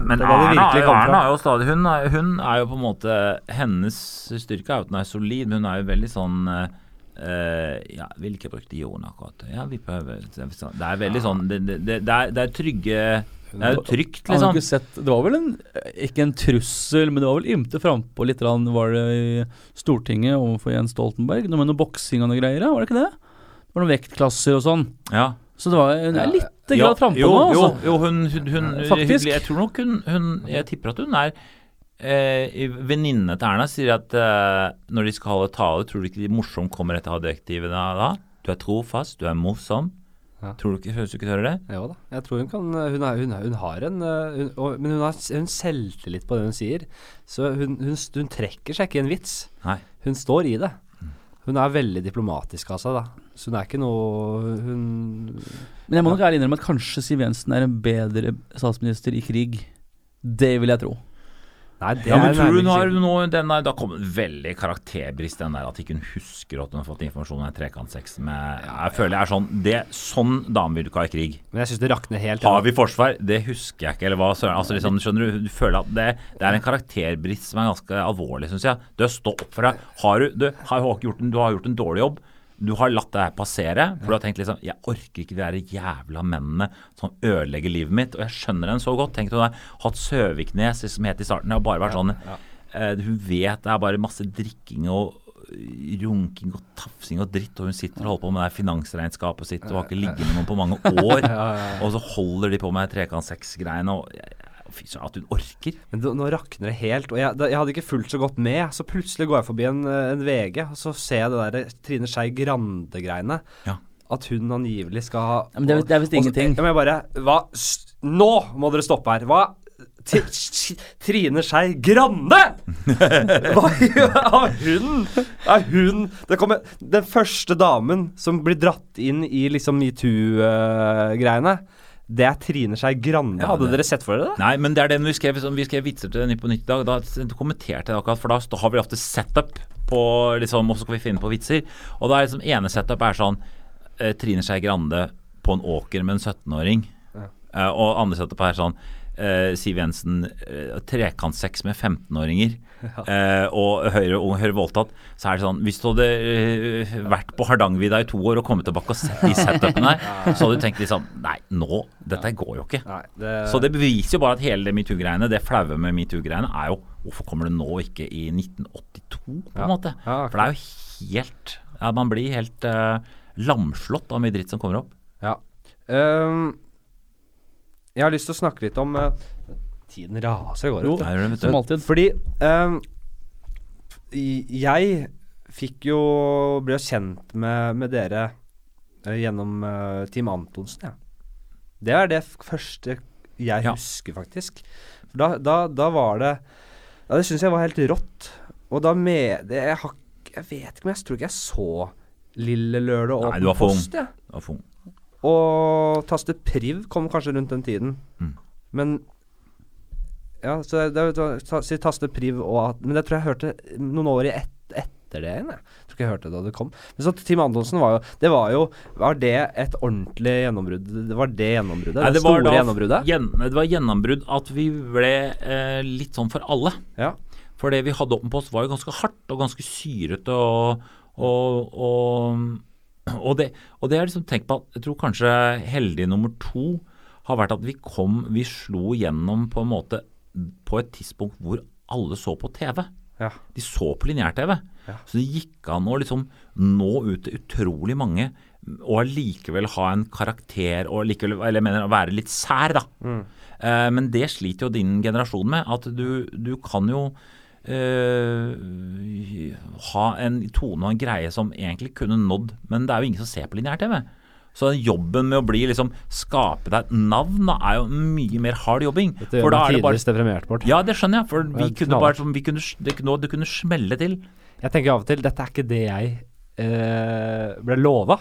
Men det er Erna, Erna er jo stadig hun er, hun er jo på en måte Hennes styrke er jo at hun er solid, men hun er jo veldig sånn uh, Ja, vil ikke bruke de ordene akkurat. Ja, vi prøver Det er veldig sånn Det, det, det, er, det er trygge Det er jo trygt, liksom. ikke sett Det var vel en Ikke en trussel, men det var vel ymte frampå litt. Var det i Stortinget overfor Jens Stoltenberg? Noe med noe boksing og noe greier? Var det ikke det? Det var noen vektklasser og sånn. Ja. Så det var hun er Ja. lite grad frampå jo, nå. jo, Altså. jo, hun, hun, hun Faktisk. hyggelig. Jeg tror nok hun, hun Jeg tipper at hun er eh, Venninnene til Erna sier at eh, når de skal holde tale, tror du ikke de morsom kommer etter adjektivene da? Du er trofast, du er morsom. Ja. Tror du ikke, Høres du ikke høre det? Jo da. Jeg tror hun kan Hun, er, hun, hun har en hun, og, Men hun har hun selvtillit på det hun sier. Så hun, hun, hun trekker seg ikke i en vits. Nei. Hun står i det. Hun er veldig diplomatisk av seg, da. Så hun er ikke noe Hun Men jeg må nok ærlig innrømme at kanskje Siv Jensen er en bedre statsminister i krig. Det vil jeg tro. Nei, det Ja, men er tror du hun har noe den der, Da kommer det veldig karakterbrist, den der at ikke hun husker at hun har fått informasjon om en trekantseks med Jeg føler jeg er sånn det, Sånn dame vil du ikke ha i krig. Men jeg synes det rakner helt. Har vi forsvar? Det husker jeg ikke, eller hva søren. Altså, liksom, skjønner du, du føler at det, det er en karakterbrist som er ganske alvorlig, syns jeg. Det har stått opp for deg. Har du, du, har gjort en, du har gjort en dårlig jobb. Du har latt det her passere. For du har tenkt liksom Jeg orker ikke de der jævla mennene som ødelegger livet mitt. Og jeg skjønner henne så godt. Tenk deg å ha hatt Søviknes som het i starten. Det har bare vært sånn uh, Hun vet det er bare masse drikking og runking og tafsing og dritt, og hun sitter og holder på med det finansregnskapet sitt og har ikke ligget med noen på mange år. Og så holder de på med trekant seks-greiene. Og jeg- Fy søren, at hun orker. Men nå, nå rakner det helt. Og jeg, jeg hadde ikke fulgt så godt med. Så plutselig går jeg forbi en, eh, en VG, og så ser jeg det der Trine Skei Grande-greiene. Ja. At hun angivelig skal ha Ja, det er- det er visst og så- ingenting. Ja, men jeg bare Hva Nå må dere stoppe her. Hva Trine Skei Grande! Hva gjør hun? Er hun Det kommer Den første damen som blir dratt inn i liksom metoo-greiene, det er Trine Skei Grande. Ja, Hadde dere sett for dere det? Nei, men det er den vi skrev, vi skrev vitser til Nytt på Nytt i dag. Da kommenterte jeg akkurat, for da har vi ofte setup på liksom, og så skal vi finne på vitser. Og da er liksom ene setup er sånn eh, Trine Skei Grande på en åker med en 17-åring. Eh, og andre setup er sånn eh, Siv Jensen uh, trekantsex med 15-åringer. eh, og Høyre og Høyre voldtatt. Så er det sånn Hvis du hadde eh, vært på Hardangervidda i to år og kommet tilbake og sett de setupene her, så hadde du tenkt liksom Nei, nå Dette går jo ikke. Nei, det, Så det beviser jo bare at hele det metoo-greiene, det flaue med metoo-greiene, er jo Hvorfor kommer det nå ikke i 1982, på en Ja. måte? For det er jo helt ja, Man blir helt eh, lamslått av mye dritt som kommer opp. Ja. Ehm, jeg har lyst til å snakke litt om uh, Tiden raser av gårde. Jo, du. Som alltid. Fordi ehm, jeg fikk jo Ble kjent med, med dere eh, gjennom uh, Team Antonsen, ja. Det er det første jeg Ja. husker, faktisk. For da, da, da var det Ja, det syns jeg var helt rått. Og da med jeg, har, jeg vet ikke, men jeg tror ikke jeg så Lille Lørdag Nei, du ung. post, jeg. Det var for ung. Og Taste Priv kom kanskje rundt den tiden. Mm. Men Ja, så det, det, si taste priv og at Men det tror jeg jeg hørte noen år i et, etter det igjen. Jeg. tror ikke jeg hørte det da det kom. Men så Team Antonsen var jo Det var jo Var det et ordentlig gjennombrudd? Det var det gjennombruddet? Nei, det, det store da- gjennombruddet? Gjen, det var gjennombrudd at vi ble eh, litt sånn for alle. Ja. For det vi hadde oppe på oss var jo ganske hardt og ganske syrete og, og, og, og, det, og det er liksom tenkt på at jeg tror kanskje heldig nummer to har vært at vi kom Vi slo gjennom på en måte på et tidspunkt hvor alle så på TV. Ja. De så på lineær-TV. Ja. Så det gikk an å liksom nå ut til utrolig mange og allikevel ha en karakter og likevel, eller jeg mener være litt sær, da. Mm. Eh, men det sliter jo din generasjon med. At du, du kan jo eh, ha en tone og en greie som egentlig kunne nådd, men det er jo ingen som ser på lineær-TV. Så jobben med å bli liksom skape deg et navn da, er jo mye mer hard jobbing. Dette For gjør da meg er tidligst deprimert bort. Ja, det skjønner jeg. For vi kunne bare vi kunne, det, det kunne smelle til. Jeg tenker av og til Dette er ikke det jeg eh, ble lova.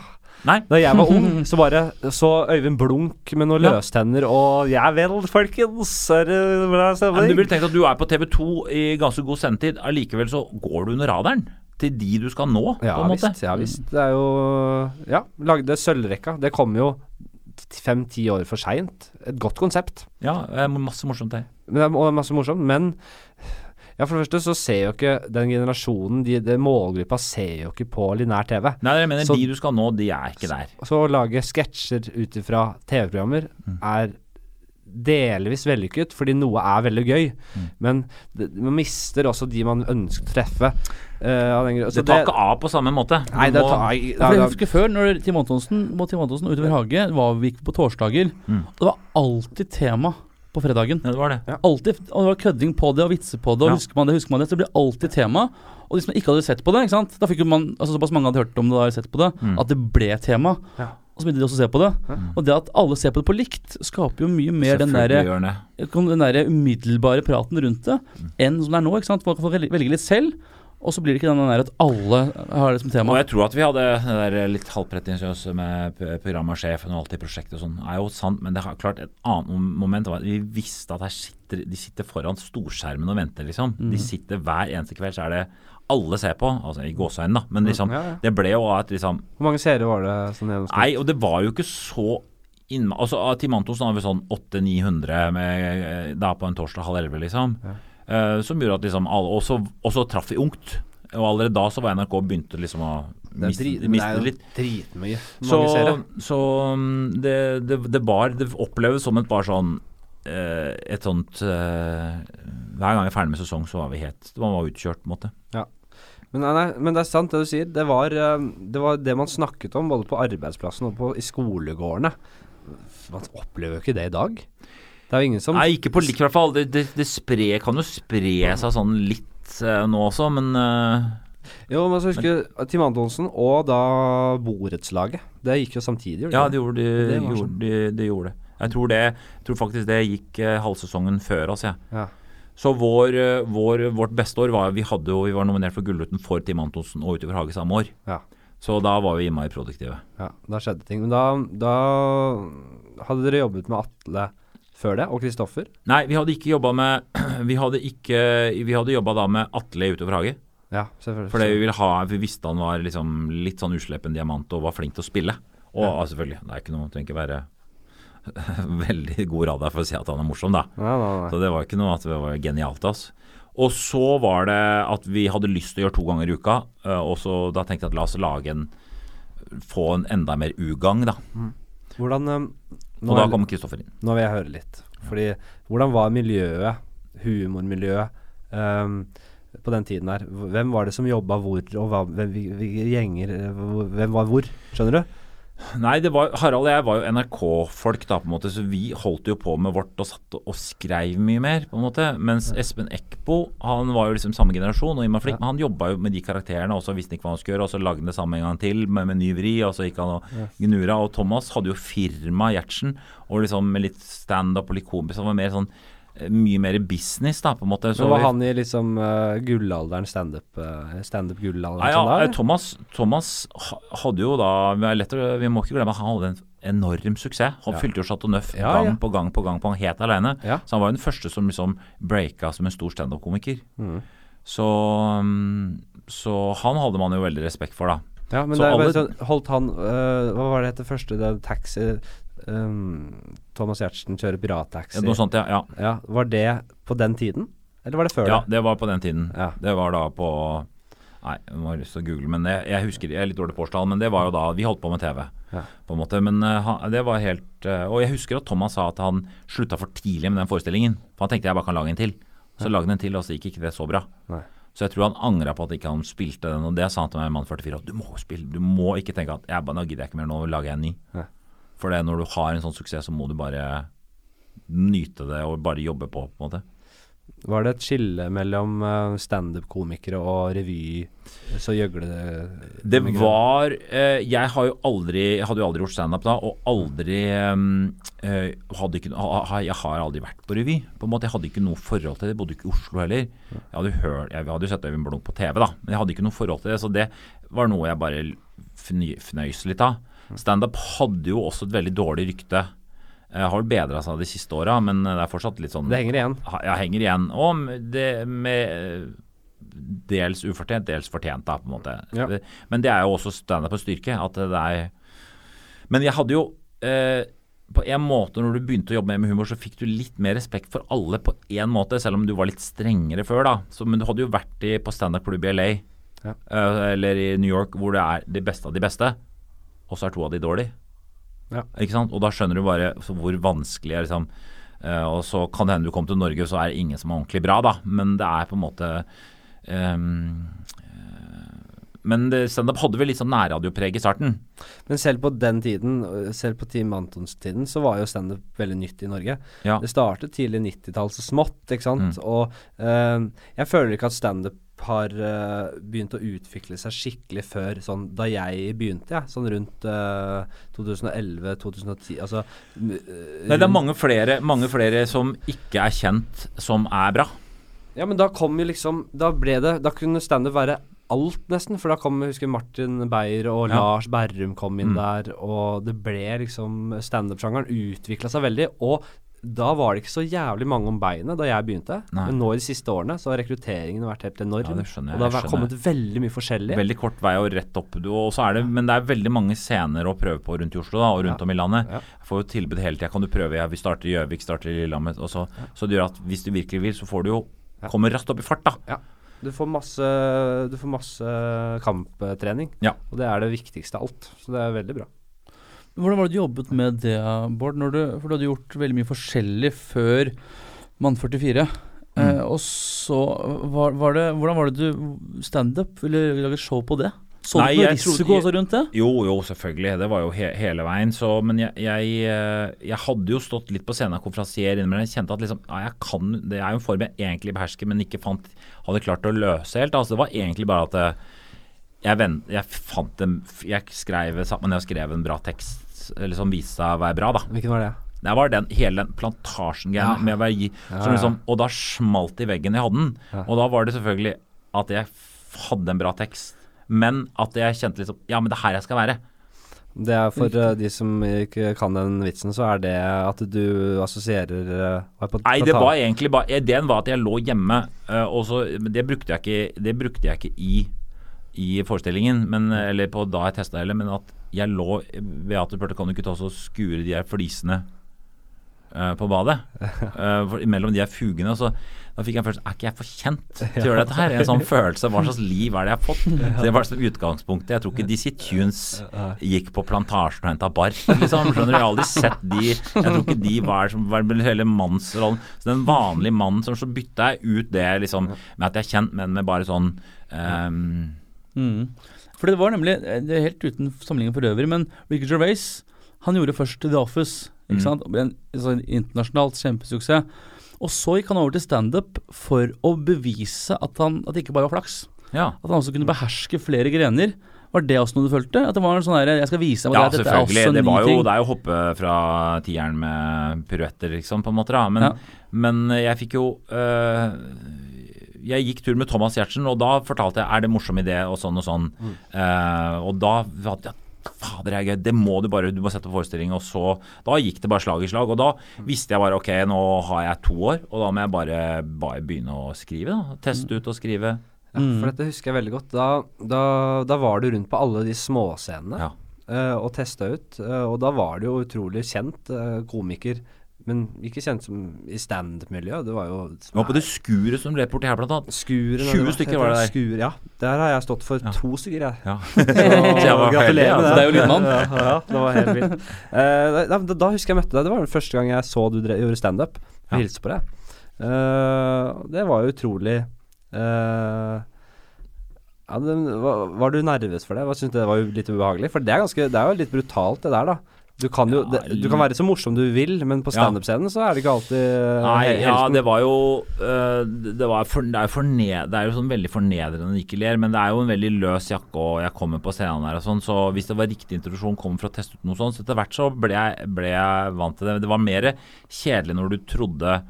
Nei. Da jeg var ung, så bare så Øyvind Blunk med noen Ja. løstenner og Ja vel, folkens, er det bra Men du stemning? ville tenkt at du er på TV 2 i ganske god sendetid. Allikevel så går du under radaren til de du skal nå, Ja på en måte. visst, ja visst. Det er jo Ja, lagde Sølvrekka. Det kom jo fem-ti år for seint. Et godt konsept. Ja, masse morsomt der. Men det og masse morsomt. Men ja, for det første så ser jo ikke den generasjonen, de, de målgruppa, ser jo ikke på linær TV. Nei, jeg mener Så- de du skal nå, de er ikke der. Så å lage sketsjer ut ifra TV-programmer Mm. er delvis vellykket, fordi noe er veldig gøy. Mm. Men det, man mister også de man ønsker å treffe. Uh, av den. Så Det tar ikke av på samme måte. Nei, det tar, tar For jeg husker før, når Tim Antonsen Tim Antonsen utover hage var vi gikk på torsdager. Mm. Det var alltid tema på fredagen. Ja, det var det. Alltid, og det var kødding på det og vitser på det. Og Ja. husker man det, husker man det Så det blir alltid tema. Og de som ikke hadde sett på det, ikke sant? da fikk man altså såpass mange hadde hørt om det og sett på det, Mm. at det ble tema. Ja. Og så begynte de også å se på det. Mm. Og det at alle ser på det på likt, skaper jo mye mer den der, den kan- den der umiddelbare praten rundt det Mm. enn som det er nå. ikke sant? Folk får velge, velge litt selv, og så blir det ikke den der at alle har det som tema. Og jeg tror at vi hadde det der litt halvpretensiøse med programsjefen og alt i prosjektet og sånn, er jo sant, men det har klart et annet moment var at vi visste at her sitter, de sitter foran storskjermen og venter, liksom. Mm. De sitter hver eneste kveld, så er det alle ser på, altså i gåseøynene, da, men liksom, Ja, ja. det ble jo at liksom Hvor mange seere var det sånn gjennomsnitt? Nei, og det var jo ikke så innma... Altså, Timantos har vi sånn 800-900 eh, da på en torsdag halv elleve, liksom. Eh, som gjorde at liksom alle Og så, traff vi ungt. Og allerede da så var NRK begynte liksom å miste, det miste er jo litt. dritmye. Så, så mm, det, det, det var Det oppleves som et bare sånn eh, Et sånt eh, Hver gang vi er ferdig med sesong, så var vi helt Man var utkjørt, på en måte. Men, nei, nei, men det er sant det du sier. Det var, det var det man snakket om både på arbeidsplassen og på, i skolegårdene. Man opplever jo ikke det i dag. Det er jo ingen som Nei, ikke på likt, i hvert fall. Det, det, det spre, kan jo spre seg sånn litt uh, nå også, men uh, Jo, men så husker men, Tim Antonsen og da borettslaget. Det gikk jo samtidig. Ja, det det gjorde de. Det gjorde, sånn. de, de gjorde det. Jeg tror, det, jeg tror faktisk det gikk uh, halvsesongen før oss, jeg. Ja. Så vår, eh, vår, vårt beste år var vi, hadde jo, vi var nominert for Gullruten for Tim Antonsen og Utover Hage samme år. Ja. Så da var vi innmari produktive. ja, da skjedde ting. Men da, da hadde dere jobbet med Atle før det, og Kristoffer. Nei, vi hadde ikke jobba med Vi hadde ikke Vi hadde jobba da med Atle Utover Hage. Ja, selvfølgelig. Fordi vi ha Vi visste han var liksom litt sånn uslepen diamant og var flink til å spille. Og Ja. ja, selvfølgelig, det er ikke noe Trenger ikke være veldig god radar for å si at han er morsom, da. Nei, nei, nei. Så det var ikke noe at det var genialt av oss. Og så var det at vi hadde lyst til å gjøre to ganger i uka, øh, og så da tenkte jeg at la oss lage en få en enda mer ugang, da. Hvordan um, Og da kommer kom Kristoffer inn. nå vil jeg høre litt. Fordi hvordan var miljøet, humormiljøet, um, på den tiden her? Hvem var det som jobba hvor, og hva, hvem, gjenger eh, Hvem var hvor? Skjønner du? Nei, det var, Harald og jeg var jo NRK-folk, da, på en måte, så vi holdt jo på med vårt og satt og skreiv mye mer, på en måte. Mens Espen Eckbo, han var jo liksom samme generasjon, og Imar Flink, men han jobba jo med de karakterene, og så visste han ikke hva han skulle gjøre, og så lagde han det samme en gang til med, med ny vri, og så gikk han og gnura. Og Thomas hadde jo firma Gjertsen, og liksom med litt standup og litt komisk, han var mer sånn mye mer business, da, på en måte. Så var han i liksom uh, gullalderen, standup standup-gullalderen? Uh, stand ja, eller? Thomas, Thomas hadde jo da å- vi må ikke glemme at han hadde en enorm suksess. Han Ja. fylte jo Chateau Neuf Ja, gang ja. på gang på gang på gang helt alene. Ja. Så han var jo den første som liksom breaka som en stor standup-komiker. Mm. Så, mm, så han hadde man jo veldig respekt for, da. Ja, men Så det er bare alle- sånn Holdt han uh, Hva var det het første? Det taxi øhm, Thomas Giertsen kjører pirattaxi. Noe sånt, ja. ja. Ja, Var det på den tiden? Eller var det før Ja, det? det var på den tiden. Ja. Det var da på Nei, jeg må ha lyst til å google, men jeg, jeg husker Jeg er litt dårlig på årstall, men det var jo da Vi holdt på med TV, Ja. på en måte. Men han, det var helt eh, Og jeg husker at Thomas sa at han slutta for tidlig med den forestillingen. For han tenkte jeg bare kan lage en til. Så lagde han en til, og så gikk ikke det så bra. Nei. Så jeg tror han angra på at ikke han spilte den, og det sa han til meg i Mann 44. at Du må spille, du må ikke tenke at jeg bare, nå gidder jeg ikke mer, nå lager jeg en ny. Nei. For det, når du har en sånn suksess, så må du bare nyte det og bare jobbe på, på en måte. Var det et skille mellom øh, standup-komikere og revy? Så gjøgle Det var eh, Jeg har jo aldri hadde jo aldri gjort standup da, og aldri eh, ikke, Jeg har aldri vært på revy. På en måte Jeg hadde ikke noe forhold til det. Jeg bodde ikke i Oslo heller. Jeg hadde, hørt, jeg hadde jo sett Øyvind Blunk på TV, da, men jeg hadde ikke noe forhold til det. Så det var noe jeg bare fnøys litt av. Standup hadde jo også et veldig dårlig rykte. Jeg har vel bedra seg de siste åra, men det er fortsatt litt sånn Det henger igjen. Ja, henger igjen. Og det med dels ufortjent, dels fortjent, da, på en måte. Ja. Men det er jo også standup på styrke. At det er Men jeg hadde jo eh, På en måte, når du begynte å jobbe med humor, så fikk du litt mer respekt for alle på én måte, selv om du var litt strengere før, da. Så, men du hadde jo vært i, på standup-klubb i LA, Ja. eh, eller i New York, hvor det er de beste av de beste, og så er to av de dårlige. Ja. Ikke sant? Og da skjønner du bare hvor vanskelig er liksom uh, Og så kan det hende du kommer til Norge, så er det ingen som er ordentlig bra, da. Men det er på en måte eh, Men standup hadde vel litt sånn nærradiopreg i starten. Men selv på den tiden, selv på Team Antons-tiden, så var jo standup veldig nytt i Norge. Ja. Det startet tidlig 90-tall, så smått, ikke sant. Mm. Og uh, jeg føler ikke at standup har uh, begynt å utvikle seg skikkelig før sånn da jeg begynte, jeg. Sånn rundt uh, 2011-2010. Altså øh, Nei, det er mange flere, mange flere som ikke er kjent, som er bra. Ja, men da kom jo liksom Da ble det Da kunne standup være alt, nesten. For da kom jeg husker Martin Beyer og Ja. Lars Berrum kom inn Mm. der, og det ble liksom Standup-sjangeren utvikla seg veldig. Og da var det ikke så jævlig mange om beinet da jeg begynte. Nei. Men nå i de siste årene så har rekrutteringen vært helt enorm. Ja, det skjønner og det har kommet veldig mye forskjellig. Veldig kort vei og rett opp. Du, og så det, men det er veldig mange scener å prøve på rundt i Oslo da, og rundt Ja. om i landet. Ja. Jeg får jo tilbud hele tida. Kan du prøve? Ja, vi starter i Gjøvik, starter i Lillehammer. Så, så det gjør at hvis du virkelig vil, så får du jo komme raskt opp i fart, da. Du får masse, du får masse kamptrening, Ja. og det er det viktigste av alt. Så det er veldig bra. Hvordan var det du jobbet med det, Bård? Du, for du hadde gjort veldig mye forskjellig før Mann 44. Eh, Mm. og så var, var det Hvordan var det du Standup? Ville lage show på det? Så Nei, du noe risiko også rundt det? Jo, jo, selvfølgelig. Det var jo he hele veien. Så, men jeg, jeg, eh, jeg hadde jo stått litt på scenen av konferansier innimellom. Jeg kjente at liksom, ja, jeg kan, det er jo en form jeg egentlig behersker, men ikke fant, hadde klart å løse helt. Altså, det var egentlig bare at eh, jeg, vent, jeg fant en Jeg skrev sammen jeg skrev en bra tekst eller som viste seg å være bra, da. Hvilken var det? Det var den hele den plantasjen-greia Ja. med å være gi, Ja, ja. liksom, Og da smalt det i veggen. Jeg hadde den. Ja. Og da var det selvfølgelig at jeg hadde en bra tekst. Men at jeg kjente liksom Ja, men det er her jeg skal være. Det er for uh, de som ikke kan den vitsen, så er det at du assosierer uh, Nei, det var egentlig bare Ideen var at jeg lå hjemme, uh, og så Det brukte jeg ikke Det brukte jeg ikke i i forestillingen, men, eller på da jeg testa heller, men at jeg lå Beate spurte kan du ikke ta og skure de her flisene uh, på badet. Uh, for, mellom de her fugene. Så da fikk jeg en følelse Er ikke jeg for kjent til å gjøre dette her? En sånn følelse. Hva slags liv er det jeg har fått? Så det var liksom utgangspunktet. Jeg tror ikke Dizzie Tunes gikk på plantasjen og henta bark, liksom. Skjønner du? Jeg har aldri sett de Jeg tror ikke de var som var hele mannsrollen. Så den vanlige mannen som så bytta jeg ut det liksom med at jeg er kjent, men med bare sånn ehm, Mm. For det var nemlig eh, Det er helt uten sammenligning for øvrig, men Ricky Gervais han gjorde først The Office. Ikke Mm. sant? En, en sånn internasjonalt kjempesuksess. Og så gikk han over til standup for å bevise at, han, at det ikke bare var flaks. Ja. At han også kunne beherske flere grener. Var det også noe du følte? At det var en sånn herre Jeg skal vise deg Ja, dette er selvfølgelig. en Det, var jo, det er jo å hoppe fra tieren med piruetter, liksom, på en måte. da Men, Ja. men jeg fikk jo øh, Jeg gikk tur med Thomas Giertsen, og da fortalte jeg er det morsom idé og sånn og sånn. Mm. Uh, og da Faen, fader, det er gøy. Det må du bare Du må sette på forestilling. Og så Da gikk det bare slag i slag. Og da visste jeg bare ok, nå har jeg to år, og da må jeg bare, bare begynne å skrive. da Teste ut og skrive. Ja, for dette husker jeg veldig godt. Da, da, da var du rundt på alle de småscenene Ja. eh, og testa ut. eh, og da var du jo utrolig kjent komiker, men ikke kjent som i standup-miljøet. Det var jo Jeg var på det skuret som ble borti her, blant annet. Skuren, 20 stykker var det der. Skur, ja. Der har jeg stått for Ja. to stykker, jeg. Ja. Så jeg gratulerer med altså. Det er jo lydmann. Ja, ja, det var helt vilt. Uh, da, da, da husker jeg møtte deg. Det var den første gang jeg så du drev, gjorde standup. Ja. Hilste på deg. Uh, det var jo utrolig uh, ja, det, var, var du nervøs for det? Hva Syns du det var litt ubehagelig? For det er, ganske, det er jo litt brutalt, det der, da. Du kan jo det, Du kan være så morsom du vil, men på standup-scenen så er det ikke alltid eh, Nei, ja, det var jo uh, Det, var for, det, er forned, det er jo sånn veldig fornedrende når du ikke ler, men det er jo en veldig løs jakke, og jeg kommer på scenen her og sånn, så hvis det var riktig introduksjon, kom for å teste ut noe sånt, så etter hvert så ble jeg, ble jeg vant til det. Det var mer kjedelig når du trodde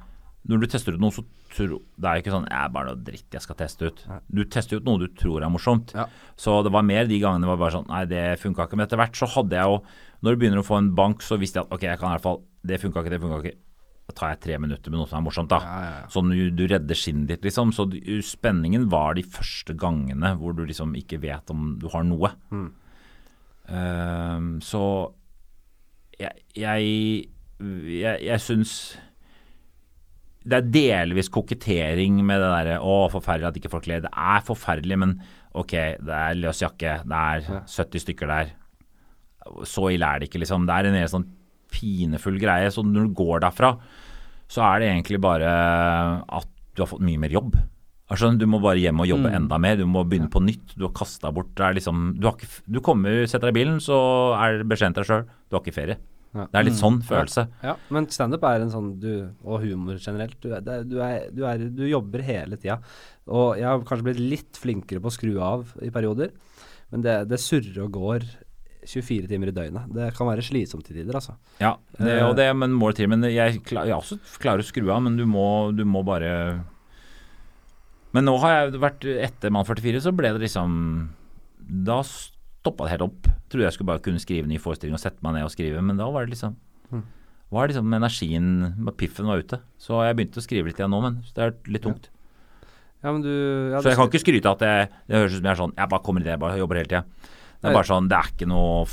Når du tester ut noe, så tro, det er ikke sånn Jeg er bare noe dritt jeg skal teste ut. Du tester ut noe du tror er morsomt. Ja. Så det var mer de gangene det var bare sånn Nei, det funka ikke. Men etter hvert så hadde jeg jo Når du begynner å få en bank, så visste jeg at ok, jeg kan i hvert fall Det funka ikke, det funka ikke. Da tar jeg tre minutter med noe som er morsomt, da. Ja, ja. Sånn du, du redder skinnet ditt, liksom. Så du, spenningen var de første gangene hvor du liksom ikke vet om du har noe. Mm. Um, så jeg Jeg, jeg, jeg syns det er delvis kokettering med det derre 'Å, forferdelig at ikke folk ler'. Det er forferdelig, men ok, det er løs jakke. Det er 70 stykker der. Så ille er det ikke, liksom. Det er en helt sånn pinefull greie. Så når du går derfra, så er det egentlig bare at du har fått mye mer jobb. Altså, du må bare hjem og jobbe Mm. enda mer. Du må begynne på nytt. Du har kasta bort det liksom, du, har ikke, du kommer, setter deg i bilen, så er beskjeden til deg sjøl du har ikke ferie. Ja. Det er litt Mm. sånn følelse. Ja, men standup er en sånn du, Og humor generelt. Du, er, du, er, du, er, du jobber hele tida. Og jeg har kanskje blitt litt flinkere på å skru av i perioder, men det, det surrer og går 24 timer i døgnet. Det kan være slitsomt til tider, altså. Ja, det, Eh. og det, men må til. Men jeg, klar, jeg også klarer å skru av, men du må, du må bare Men nå har jeg vært etter Mann 44, så ble det liksom Da stoppa det helt opp. Trodde jeg skulle bare kunne skrive ny forestilling og sette meg ned og skrive, men da var det liksom Mm. var liksom energien Piffen var ute. Så jeg begynte å skrive litt igjen nå, men det er litt tungt. Ja, men du ja, Så jeg kan ikke skryte at jeg, det høres ut som jeg er sånn Jeg bare kommer i det, jeg bare jobber hele tida. Det er bare sånn Det er ikke noe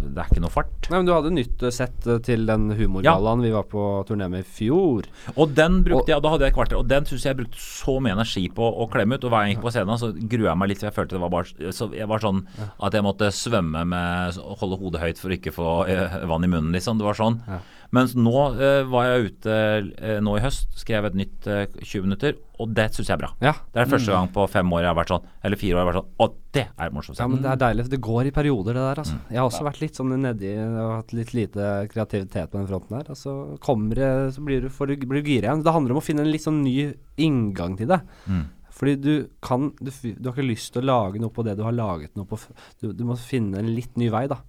Det er ikke noe fart. Nei, men du hadde nytt eh, sett eh, til den humorgallaen vi var på turné med i fjor. Og den brukte Og- jeg, og da hadde jeg kvarter, og den syns jeg brukte så mye energi på å klemme ut. Og hver gang jeg gikk på scenen, så grua jeg meg litt, for jeg følte det var bare så Jeg var sånn at jeg måtte svømme med å holde hodet høyt for å ikke få eh, vann i munnen, liksom. Det var sånn. Ja. Mens nå uh, var jeg ute uh, nå i høst, skrev et nytt eh, 20 minutter, og det syns jeg er bra. Ja. Det er første gang på fem år jeg har vært sånn, eller fire år jeg har vært sånn, og det er morsomt. Ja, men det er deilig. for Det går i perioder, det der. Altså. Mm. Jeg har også vært litt sånn nedi og hatt litt lite kreativitet på den fronten her. Og så kommer det Så blir du, får du, blir du gira igjen. Det handler om å finne en litt sånn ny inngang til det. Mm. Fordi du kan du, du har ikke lyst til å lage noe på det du har laget noe på Du, du må finne en litt ny vei, da.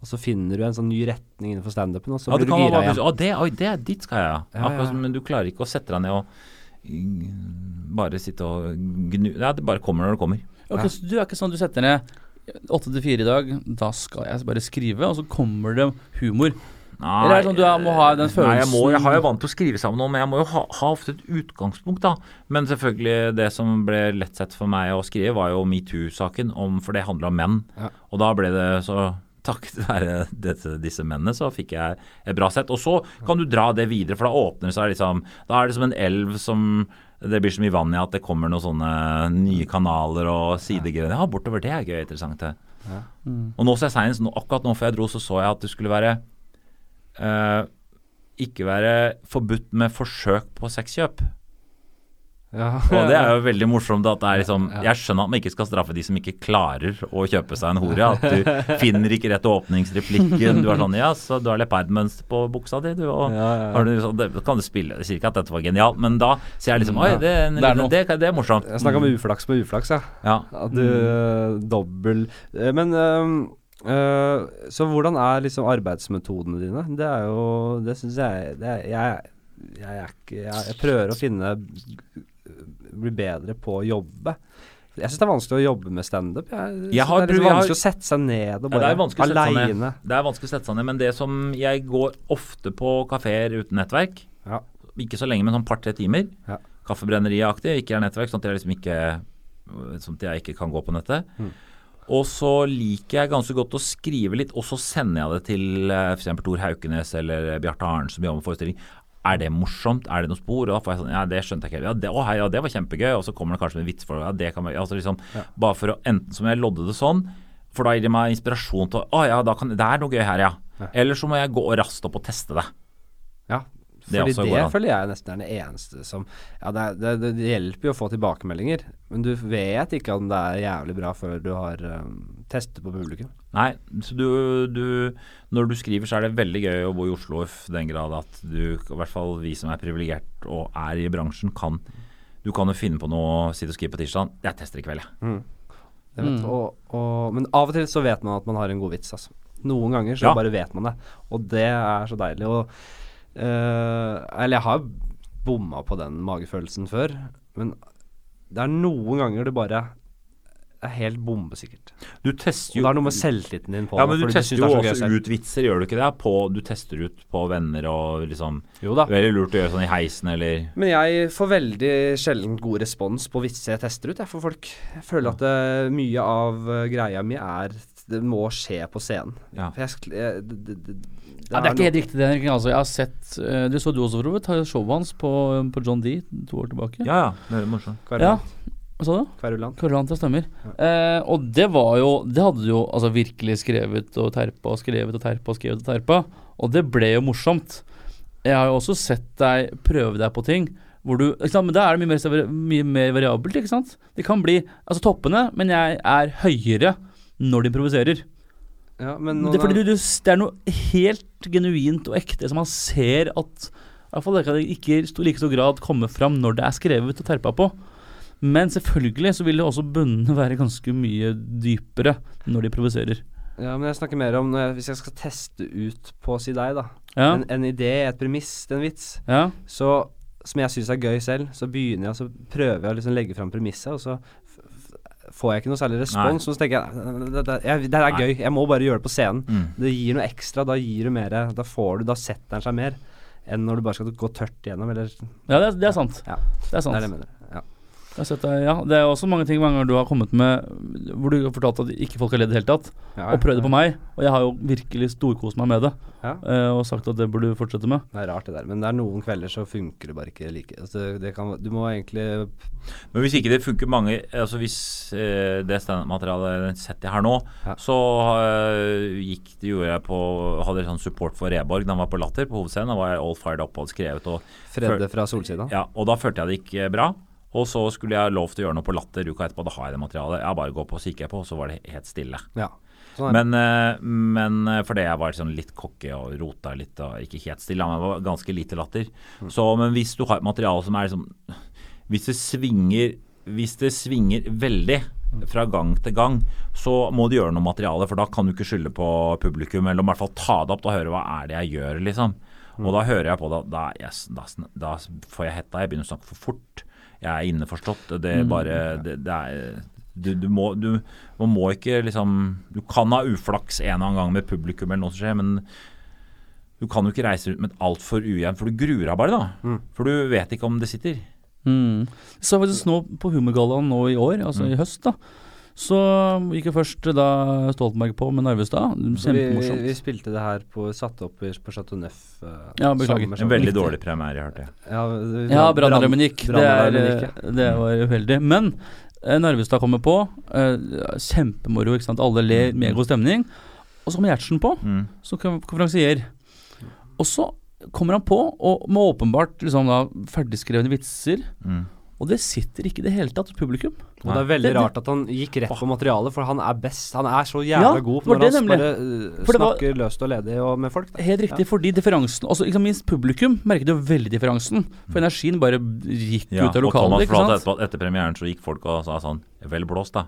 Og så finner du en sånn ny retning innenfor standupen, og så Ja, blir du gira igjen. å, det, oi, det, dit skal jeg, ja. Ja, ja, Akkurat som- Men du klarer ikke å sette deg ned og bare sitte og gnu Ja, det bare kommer når det kommer. Ja, så du er ikke sånn du setter ned åtte til fire i dag, da skal jeg bare skrive, og så kommer det humor. Nei, Eller er det sånn du er- må ha den følelsen Nei, jeg, må, jeg har jo vant til å skrive sammen noe, men jeg må jo ha, ha ofte et utgangspunkt, da. Men selvfølgelig, det som ble lett sett for meg å skrive, var jo metoo-saken, for det handla om menn. Ja. Og da ble det så Takket være dette, disse mennene, så fikk jeg et bra sett. Og så kan du dra det videre, for da åpner det seg liksom Da er det som en elv som det blir så mye vann i at det kommer noen sånne nye kanaler og sidegreier. Ja, bortover. Det er gøy interessant. Det. Ja. Mm. Og nå så jeg senest, akkurat nå før jeg dro, så så jeg at det skulle være eh, Ikke være forbudt med forsøk på sexkjøp. Ja. Og det er jo veldig morsomt at det er liksom Jeg skjønner at man ikke skal straffe de som ikke klarer å kjøpe seg en hore. At du finner ikke rett åpningsreplikken. Du er sånn Ja, så du har leopardmønster på buksa di, du. Og Ja, ja, har du sånn, det kan du spille Jeg sier ikke at dette var genialt, men da sier jeg liksom Oi, det, Det det, det, er morsomt. Jeg snakka om uflaks på uflaks, ja. Ja. At du øh, dobbel øh, Men um, Uh, Så hvordan er liksom arbeidsmetodene dine? Det er jo Det syns jeg det er, jeg, jeg jeg, jeg prøver å finne Bli bedre på å jobbe. Jeg syns det er vanskelig å jobbe med standup. Jeg, Jeg har det er liksom vanskelig har- å sette seg ned og bare ned. aleine. Det er vanskelig å sette seg ned, men det som Jeg går ofte på kafeer uten nettverk. Ja. Ikke så lenge, men sånn par-tre timer. Ja. Kaffebrenneriaktig, ikke er nettverk, sånn at jeg liksom ikke Sånn at jeg ikke kan gå på nettet. Mm. Og så liker jeg ganske godt å skrive litt, og så sender jeg det til eh, f.eks. Tor Haukenes eller Bjarte Arnt som jobber med forestilling. Er det morsomt? Er det noe spor? Og da får jeg sånn Ja, det skjønte jeg ikke helt. Ja, det, å, hei, ja, det var kjempegøy. Og så kommer det kanskje med en vits for det. Ja, det kan være altså liksom, Ja. Bare for å enten som jeg lodde det sånn, for da gir det meg inspirasjon til å ja, da kan, det er noe gøy her, ja. Ja. Eller så må jeg gå raskt opp og teste det. Ja, Det fordi også det, føler jeg nesten er det eneste som Ja, det, det, det, det hjelper jo å få tilbakemeldinger, men du vet ikke om det er jævlig bra før du har um, testet på publikum. Nei, så du, du Når du skriver, så er det veldig gøy å bo i Oslo i den grad at du, i hvert fall vi som er privilegert og er i bransjen, kan Du kan jo finne på noe, sitte og skrive på tirsdag. Jeg tester i kveld, jeg. Mm. vet, Mm. og, og, men av og til så vet man at man har en god vits, altså. Noen ganger så Ja. bare vet man det, og det er så deilig. Og, eh, eller jeg har bomma på den magefølelsen før, men det er noen ganger det bare er helt bombesikkert. Du Og tester det jo noe med selvtilliten din på Ja, det, men du tester du jo er også selv. ut vitser, gjør du ikke det? På, du tester ut på venner og liksom Jo da. Veldig lurt å gjøre sånn i heisen eller Men jeg får veldig sjelden god respons på vitser jeg tester ut, jeg, for folk. Jeg føler at det, mye av eh, greia mi er Det må skje på scenen. Ja. For jeg, jeg, det, det, det, Ja, det er ikke helt riktig, det. Henrik. Altså, jeg har sett uh, Du så du også, har showet hans på, på John D to år tilbake. Ja ja, det er morsomt. Kverulant. Hva sa du? Kverulant. Kverulant, det stemmer. Eh, og det var jo Det hadde du jo altså virkelig skrevet og terpa og skrevet og terpa og skrevet og terpa. Og det ble jo morsomt. Jeg har jo også sett deg prøve deg på ting hvor du? Men da er det mye mer, mye mer variabelt, ikke sant? Det kan bli altså toppene, men jeg er høyere når de improviserer. Ja, men Det fordi du, du, det er noe helt genuint og ekte som man ser at i hvert fall det kan ikke i like stor grad komme fram når det er skrevet og terpa på. Men selvfølgelig så vil det også bunnene være ganske mye dypere når de provoserer. Ja, men jeg snakker mer om når jeg, hvis jeg skal teste ut på si deg, da. Ja, En, en idé, et premiss, en vits. ja, Så som jeg syns er gøy selv, så begynner jeg, så prøver jeg å liksom legge fram premisset, og så får jeg ikke noe særlig respons. Nei. så tenker jeg det, det, det er gøy, jeg må bare gjøre det på scenen. Mm. Det gir noe ekstra, da gir du mer Da får du, da setter den seg mer enn når du bare skal gå tørt gjennom, eller ja det, er, det er sant. Ja. Det er sant. Det er det jeg mener. Ja. Jeg har sett deg, ja, det er også mange ting mange ganger du har kommet med hvor du har fortalt at ikke folk har ledd i det hele tatt, Ja, og prøvd det på meg. Og jeg har jo virkelig storkost meg med det, Ja. eh, og sagt at det burde du fortsette med. Det er rart, det der. Men det er noen kvelder så funker det bare ikke like. Altså, det kan, du må egentlig Men hvis ikke det funker mange Altså hvis eh, det standup-materialet setter jeg her nå, Ja. så eh, gikk det gjorde jeg på Hadde sånn support for Reborg da han var på Latter på hovedscenen. Da var jeg all fired up og hadde skrevet og Fredde fra Solsida. Ja, og da følte jeg det gikk eh, bra. Og så skulle jeg lov til å gjøre noe på Latter uka etterpå. Da har jeg det materialet. Jeg bare går på, gikk jeg på, og så var det helt stille. Ja. Sånn. Men, eh, men eh, fordi jeg var sånn litt cocky og rota litt og ikke helt stille, men det var ganske lite latter. Mm. Så, men hvis du har et materiale som er liksom Hvis det svinger Hvis det svinger veldig fra gang til gang, så må du gjøre noe materiale, for da kan du ikke skylde på publikum, eller i hvert fall ta det opp Da høre hva er det jeg gjør, liksom. Mm. Og da hører jeg på det, da, yes, da, da får jeg hetta, jeg begynner å snakke for fort. Jeg er innforstått. Det er Mm. bare det, det er du, du, må, du, man må ikke liksom Du kan ha uflaks en eller annen gang med publikum eller noe som skjer, men du kan jo ikke reise rundt med et altfor ujevnt, for du gruer deg bare, da. Mm. For du vet ikke om det sitter. Mm. Så faktisk nå på Humorgallaen nå i år, altså Mm. i høst, da. Så gikk jo først da Stoltenberg på med Narvestad. vi, Kjempemorsomt. vi spilte det her på Satt opp på Chateau Neuf. Uh, Ja, beklager. En veldig dårlig premiere, hørte jeg. Ja, det- Ja, brann- gikk. Det, er, eh, det var uheldig. Men eh, Narvestad kommer på. Eh, kjempemoro, ikke sant. Alle ler, med god stemning. Og så kommer Gjertsen på, Mm. som kon- konferansier. Og så kommer han på, og med åpenbart liksom da ferdigskrevne vitser. Mm. Og det sitter ikke i det hele tatt hos publikum. Og det er veldig Det- det- rart at han gikk rett på materialet, for han er best. Han er så Ja, god når det han bare uh, For det var- snakker løst og ledig og med folk. Da. Helt riktig, fordi differansen Altså ikke minst publikum merket jo veldig differansen. For energien bare gikk Ja, ut av og Thomas lokalet. ikke fortalte sant? etterpå at etter premieren så gikk folk og sa sånn Vel blåst, da.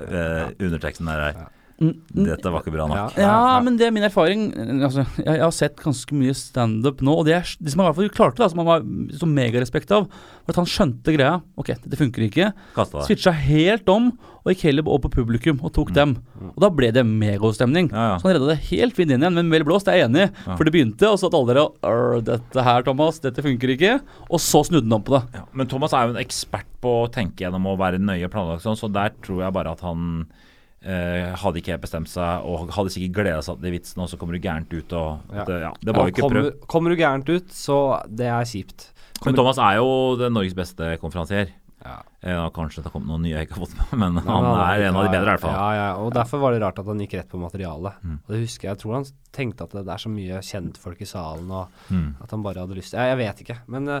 Eh, underteksten der er Mm, mm. Dette var ikke bra nok. Ja. Ja, men det er min erfaring. Altså, jeg, jeg har sett ganske mye standup nå, og det, er, det som han i hvert fall klarte, da, som han var så megarespekt av, var at han skjønte greia. Ok, dette funker ikke. Kasta det. Switcha helt om, og gikk heller over på publikum og tok dem. Og da ble det megastemning. Ja, ja. Så han redda det helt fint inn igjen, men vel blåst, jeg er enig. Ja. For det begynte, og så at alle dere «Arr, Dette her, Thomas, dette funker ikke. Og så snudde han om på det. Ja, men Thomas er jo en ekspert på å tenke gjennom å være nøye planlagt, sånn, så der tror jeg bare at han eh, hadde ikke helt bestemt seg, og hadde sikkert gleda seg til vitsen, og så kommer du gærent ut. Og, Ja. Det, ja, det var jo ikke kommer, prøv. kommer du gærent ut, så det er kjipt. Men Thomas er jo den Norges beste konferansier. Ja. Eh, kanskje det har kommet noen nye jeg ikke har fått med, men Nei, han er en av de bedre, i hvert fall. Ja, ja, og derfor var det rart at han gikk rett på materialet. Mm. Og det husker jeg, jeg tror han tenkte at det er så mye kjentfolk i salen, og Mm. at han bare hadde lyst Jeg, jeg vet ikke, men uh,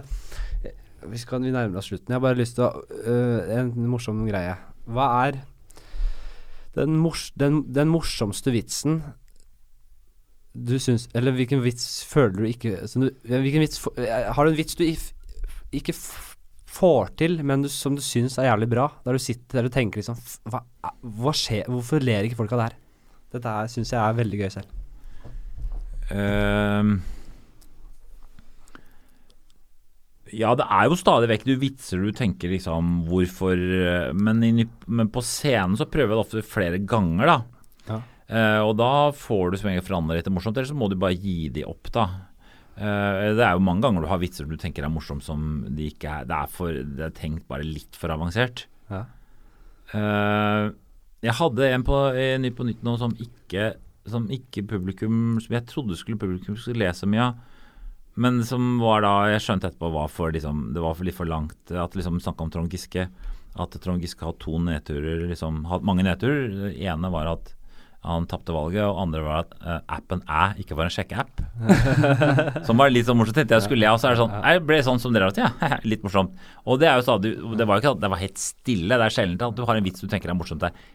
vi, skal, vi nærmer oss slutten. Jeg har bare lyst til å uh, En morsom greie. Hva er den, mors, den, den morsomste vitsen du syns Eller hvilken vits føler du ikke du, Hvilken vits Har du en vits du if, ikke får til, men du, som du syns er jævlig bra? Der du sitter der og tenker liksom hva, hva skjer Hvorfor ler ikke folk av det her? Dette her syns jeg er veldig gøy selv. Ehm, ja, det er jo stadig vekk du vitser du tenker liksom hvorfor eh, Men, i, men på scenen så prøver jeg det ofte flere ganger, da. Ja. Eh, og da får du som regel forandre litt morsomt, eller så må du bare gi de opp, da. Eh, det er jo mange ganger du har vitser du tenker er morsomt som de ikke er Det er, for, det er tenkt bare litt for avansert. Ja. Eh, jeg hadde en på ny på Nytt nå som ikke, som ikke publikum Som jeg trodde skulle publikum skulle lese mye av. Men som var da Jeg skjønte etterpå var for liksom, det var for litt for langt. At liksom snakka om Trond Giske. At Trond Giske har to nedturer. Liksom, hatt mange nedturer. Det ene var at han tapte valget, og andre var at uh, appen æ ikke var en sjekkeapp. som var litt sånn morsomt. Tenkte jeg skulle le, og så er det sånn Jeg ble sånn som dere. Ja, litt morsomt. Og det er jo stadig Det var jo ikke at det var helt stille. Det er sjelden at du har en vits du tenker er morsomt. Det er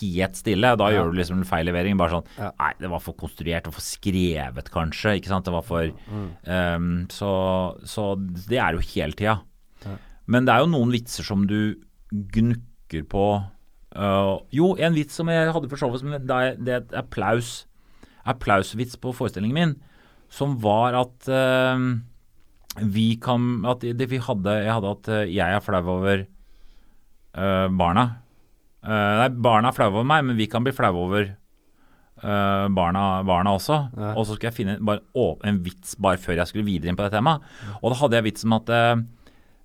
helt stille. Da Ja. gjør du liksom en feil levering. Bare sånn Ja. Nei, det var for konstruert og for skrevet, kanskje. Ikke sant. Det var for Mm. um, så, så det er jo hele tida. Ja. Men det er jo noen vitser som du gnukker på. Uh, jo, en vits som jeg hadde for showet, som det er, det er et applaus applausvits på forestillingen min, som var at uh, vi kan At det vi hadde Jeg hadde at eh, jeg er flau over uh, barna. Eh, nei, barna er flaue over meg, men vi kan bli flaue over Uh, barna, barna også. Ja. Og så skulle jeg finne bare, å, en vits bare før jeg skulle videre inn på det temaet. Og da hadde jeg vits om at uh,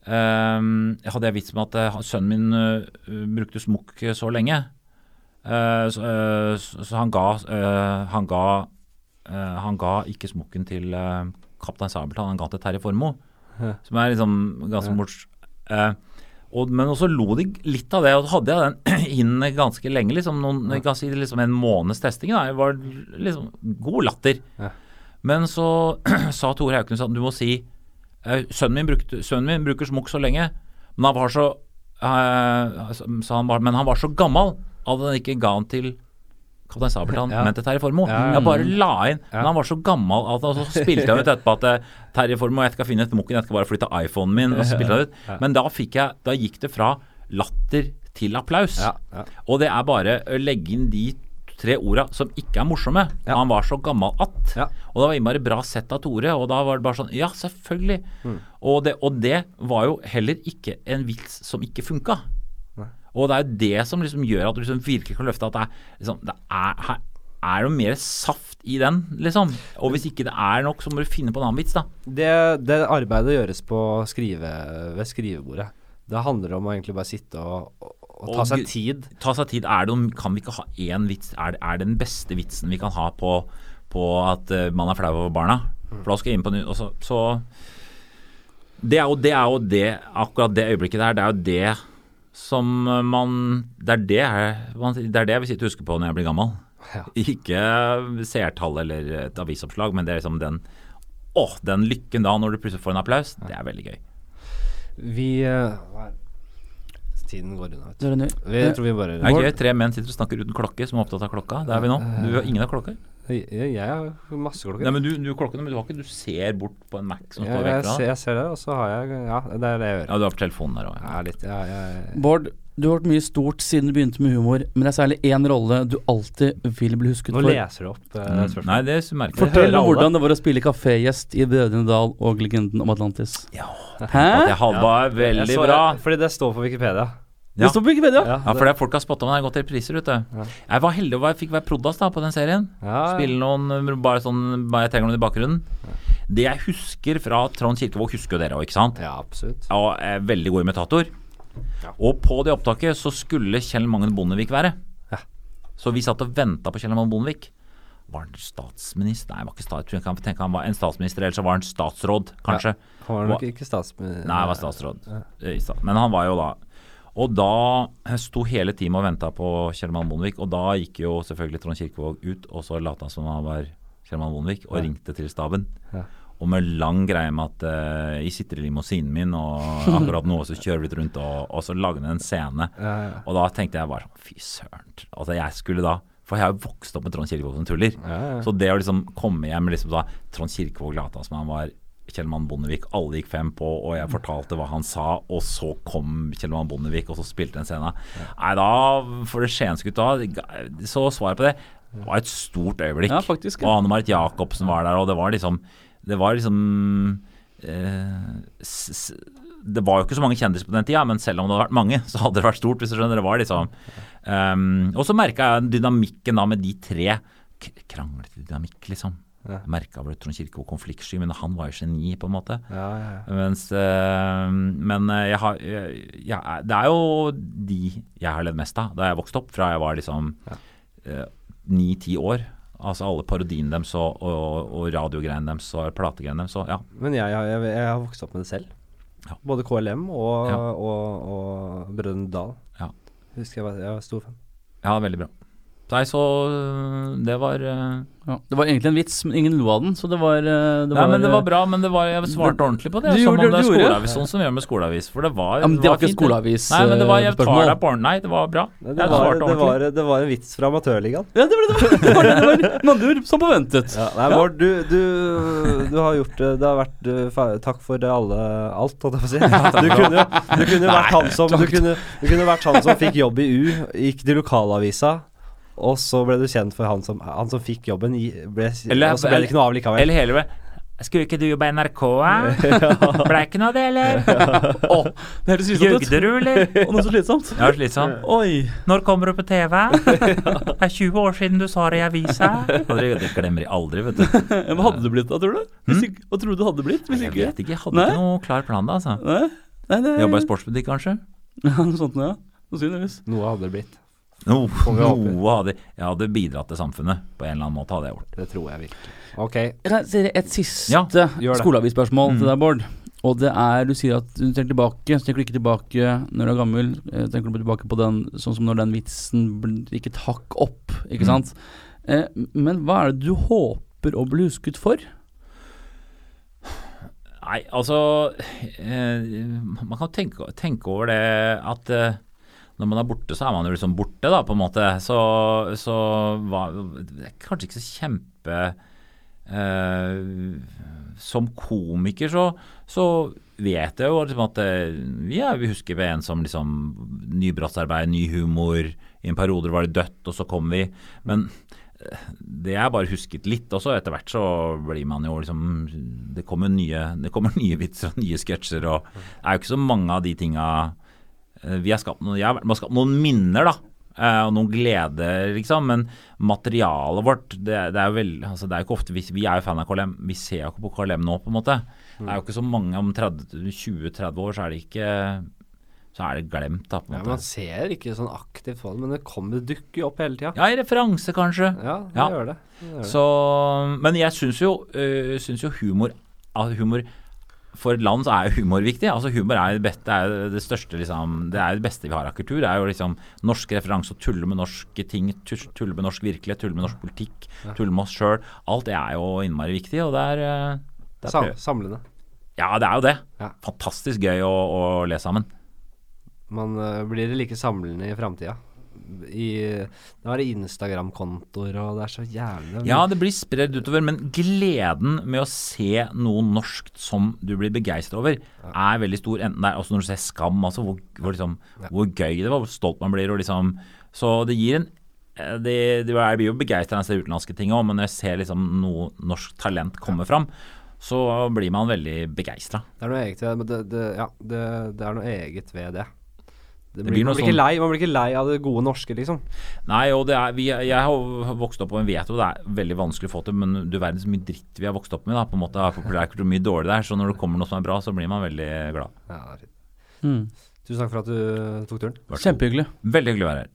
eh, jeg hadde jeg vits om at uh, sønnen min brukte smokk så lenge. Så, så, han ga Han ga Han ga ikke smokken til Kaptein Sabeltann, han ga til Terje Formoe. Ja. Som er liksom ganske Ja. morsomt. Og, men også lo de litt av det, og hadde jeg den inn ganske lenge. liksom, noen, si liksom En måneds testing. Da. Var liksom god latter. Ja. Men så sa Tore Hauknes at du må si eh, sønnen, min brukte, sønnen min bruker smokk så lenge, men han var så sa han Men han var så gammel at han ikke ga han til Kaptein Sabeltann, Ja. men til Terje Formoe. Ja. Jeg bare la inn. Men han var så gammel at og så spilte han ut etterpå at eh, Terje Formoe, jeg skal finne et mukken, jeg skal bare flytte iPhonen min. Og så spilte han ut. Men da jeg Da gikk det fra latter til applaus. Og det er bare å legge inn de tre orda som ikke er morsomme. Ja. Han var så gammel at. Ja. Og det var innmari bra sett av Tore. Og da var det bare sånn Ja, selvfølgelig. Mm. Og, det, og det var jo heller ikke en vits som ikke funka. Og det er jo det som liksom gjør at du liksom virkelig kan løfte at det er, liksom, det er, her er det mer saft i den, liksom. Og hvis ikke det er nok, så må du finne på en annen vits, da. Det, det arbeidet gjøres på skrive, ved skrivebordet. Det handler om å egentlig bare sitte og, og, og ta Og seg tid. Ta seg tid. Det, kan vi ikke ha én vits? Er det, er det den beste vitsen vi kan ha på, på at eh, man er flau over barna? For da skal jeg inn på ny... så- så det er, jo, det er jo det Akkurat det øyeblikket der, det er jo det som man Det er det, det er det jeg vil sitte og huske på når jeg blir gammel. Ja. Ikke seertall eller et avisoppslag, men det er liksom den Å, den lykken da når du plutselig får en applaus, det er veldig gøy. Vi uh, Tiden går unna, vet du. Vi, jeg tror vi bare Det er gøy. Tre menn sitter og snakker uten klokke, som er opptatt av klokka. Det er vi nå. Du har ingen av klokker. Jeg, jeg har masse klokker. Nei, men du, du klokken, men du har ikke Du ser bort på en Mac som Ja, står vekk fra ser, deg. jeg ser det, og så har jeg Ja, det er det jeg gjør. Ja, du har på telefonen der òg. Ja, litt. Ja, jeg, Bård, Du har vært mye stort siden du begynte med humor, men det er særlig én rolle du alltid vil bli husket Nå for. leser du opp uh, Mm. Nei, det merker jeg. Fortell om hvordan det var å spille kafégjest i Brødrene Dal og Legenden om Atlantis. Ja, Hæ? At jeg hadde ja. Veldig bra. Fordi det står på Wikipedia. Det står på Wikipedia. Ja, Ja, for det er folk har spotta meg. Det har gått repriser, vet du. Ja. Jeg var heldig og var- fikk være prod.ass da på den serien. ja, Spille noen bare sånn bare Jeg trenger noen i bakgrunnen. Det jeg husker fra Trond Kirkevåg, husker jo dere òg, ikke sant? Ja, absolutt. Og er veldig god imitator. Ja. Og på det opptaket så skulle Kjell Magne Bondevik være. Ja. Så vi satt og venta på Kjell Magne Bondevik. Var han statsminister? Nei, var ikke stat, jeg kan tenke han var en statsminister, eller så var han statsråd, kanskje. Han var nok ikke statsminister. Nei, han var statsråd. Men han var jo da Og da sto hele teamet og venta på Kjell Magne Bondevik, og da gikk jo selvfølgelig Trond Kirkevåg ut, og så lot han som han var Kjell Magne Bondevik, og Ja. ringte til staben. Ja. Og med lang greie med at uh, jeg sitter i limousinen min, og akkurat nå så kjører vi litt rundt, og, og så lager han en scene. Ja, ja. Og da tenkte jeg bare sånn, fy søren. Altså jeg skulle da For jeg har jo vokst opp med Trond Kirkevåg som tuller. Så det å liksom komme hjem liksom da Trond Kirkevåg lata som han var Kjell Mann Bondevik, alle gikk fem på, og jeg fortalte hva han sa, og så kom Kjellmann Bondevik, og så spilte han scenen. Nei, da, for det Skiensgutta, så svaret på det det var et stort øyeblikk. Ja, faktisk, ja. Og Anne Marit Jacobsen var der, og det var liksom Det var liksom eh, s det var jo ikke så mange kjendiser på den tida, men selv om det hadde vært mange, så hadde det vært stort. hvis du skjønner, det var liksom um, Og så merka jeg dynamikken da med de tre. K kranglete dynamikk, liksom. Ja. Merka vel Trond Kirke var konfliktsky, men han var jo geni, på en måte. Ja, ja, ja. Mens øh, Men eh, jeg har jeg, jeg, Det er jo de jeg har levd mest av da jeg vokste opp, fra jeg var liksom ni-ti år. Altså alle parodiene deres og, og, og radiogreiene deres og plategreiene deres. Så ja. Men jeg, jeg, jeg, har vokst opp med det selv. Ja. Både KLM og, Ja. og, og Brødrene Dal. Ja. Husker jeg var, jeg var stor fan. ja, veldig bra. Nei, så øh, det var øh, Ja. Det var egentlig en vits, men ingen lo av den, så det var, eh, det Nei, men det var bra, men det var, jeg svarte ordentlig på det. Du Som gjorde om det det, er du gjorde. skoleavis, sånn som vi gjør med skoleavis. For det var, Ja, men det var ikke skoleavis, Nei, men det var, jeg tar deg på. Nei, det var bra. Det Jeg var, det, var, det var en vits fra Amatørligaen. Ja, det var det. Det var, det det ord som forventet. Ja, nei, Bård, du, du, du har gjort det Det har vært Takk for alle alt, holdt jeg på å si. Du kunne, du kunne vært han som du kunne, du kunne vært han som fikk jobb i U, gikk til lokalavisa, og så ble du kjent for han som, han som fikk jobben, ble, Eller- og så ble det ikke noe av likevel. Eller hele Skulle ikke du jobbe i NRK, eh? Ble ikke noe av det, eller? Å, det høres slitsomt ut. Jugde du, eller? Og noe så slitsomt. Ja, slitsomt. Oi. Når kommer du på TV? Det er 20 år siden du sa det i avisa. Det, glemmer jeg aldri, vet du. Ja, Hva hadde du blitt da, tror du? Hvis ikke, hva tror du du hadde blitt? Hvis Jeg ikke? vet ikke, jeg hadde Nei? ikke noe klar plan da, altså. Nei? Nei, det Jobba i sportsbutikk, kanskje? Ja, noe sånt, ja. Sannsynligvis. Noe hadde det blitt. No, noe hadde Jeg hadde bidratt til samfunnet på en eller annen måte. hadde jeg gjort Det tror jeg virkelig. Ok. Jeg kan si et siste Ja, skoleavisspørsmål Mm. til deg, Bård. Og det er Du sier at du tenker tilbake, så tenker du ikke tilbake når du er gammel. eh, Tenker du tilbake på den sånn som når den vitsen gikk et hakk opp, ikke Mm. sant? Eh, men hva er det du håper å bli husket for? Nei, altså eh, Man kan tenke, tenke over det at eh, når man er borte, så er man jo liksom borte, da, på en måte. Så, så er kanskje ikke så kjempe eh, Som komiker så, så vet jeg jo liksom at eh, ja, vi husker ved en som liksom nybrottsarbeid, ny humor. I en periode var det dødt, og så kom vi. Men eh, det er bare husket litt. Og så etter hvert så blir man jo liksom Det kommer nye, det kommer nye vitser og nye sketsjer, og det er jo ikke så mange av de tinga Vi har skapt noen, jeg har vært med å skape noen minner, da. eh, Og noen gleder, liksom. Men materialet vårt Det, det er jo vel, altså det er jo ikke ofte vi, vi er jo fan av KLM. Vi ser jo ikke på KLM nå, på en måte. Det er jo ikke så mange om 20-30 år, så er det ikke Så er det glemt, da, på en Ja, måte. man ser ikke sånn aktivt på det, men det kommer, det dukker jo opp hele tida. Ja, i referanse, kanskje. Ja, det Ja. gjør det. det, gjør det. Så, men jeg syns jo, øh, syns jo humor, humor For et land så er jo humor viktig. Altså Humor er det, beste, er det største liksom, Det er det beste vi har av kultur. Det er jo liksom norsk referanse, og tulle med norske ting, tulle med norsk virkelighet, tulle med norsk politikk, tulle med oss sjøl. Alt det er jo innmari viktig, og det er, øh, det er Sam, samlende. Ja, det er jo det. Ja. Fantastisk gøy å, å le sammen. Man blir det like samlende i framtida. I det Instagram-kontoer, og det er så jævlig Ja, det blir spredd utover, men gleden med å se noe norskt som du blir begeistra over, er veldig stor. Enten det er også når du ser Skam, altså hvor, hvor, liksom, hvor gøy det var, hvor stolt man blir. Og liksom, så det gir en eh, det, det, Jeg blir jo begeistra når jeg ser utenlandske ting òg, men når jeg ser liksom noe norsk talent komme fram, så blir man veldig begeistra. Det, det, ja, det, det er noe eget ved det. Blir, blir man, blir sånn... lei, man, blir ikke lei, av det gode norske, liksom. Nei, og er, vi, jeg har vokst opp og vi vet jo det er veldig vanskelig å få til, men du verden så mye dritt vi har vokst opp med. da, på en måte er Populærkultur mye dårlig der, så når det kommer noe som er bra, så blir man veldig glad. Ja, fint. Mm. Tusen takk for at du tok turen. Kjempehyggelig. Veldig hyggelig å være her.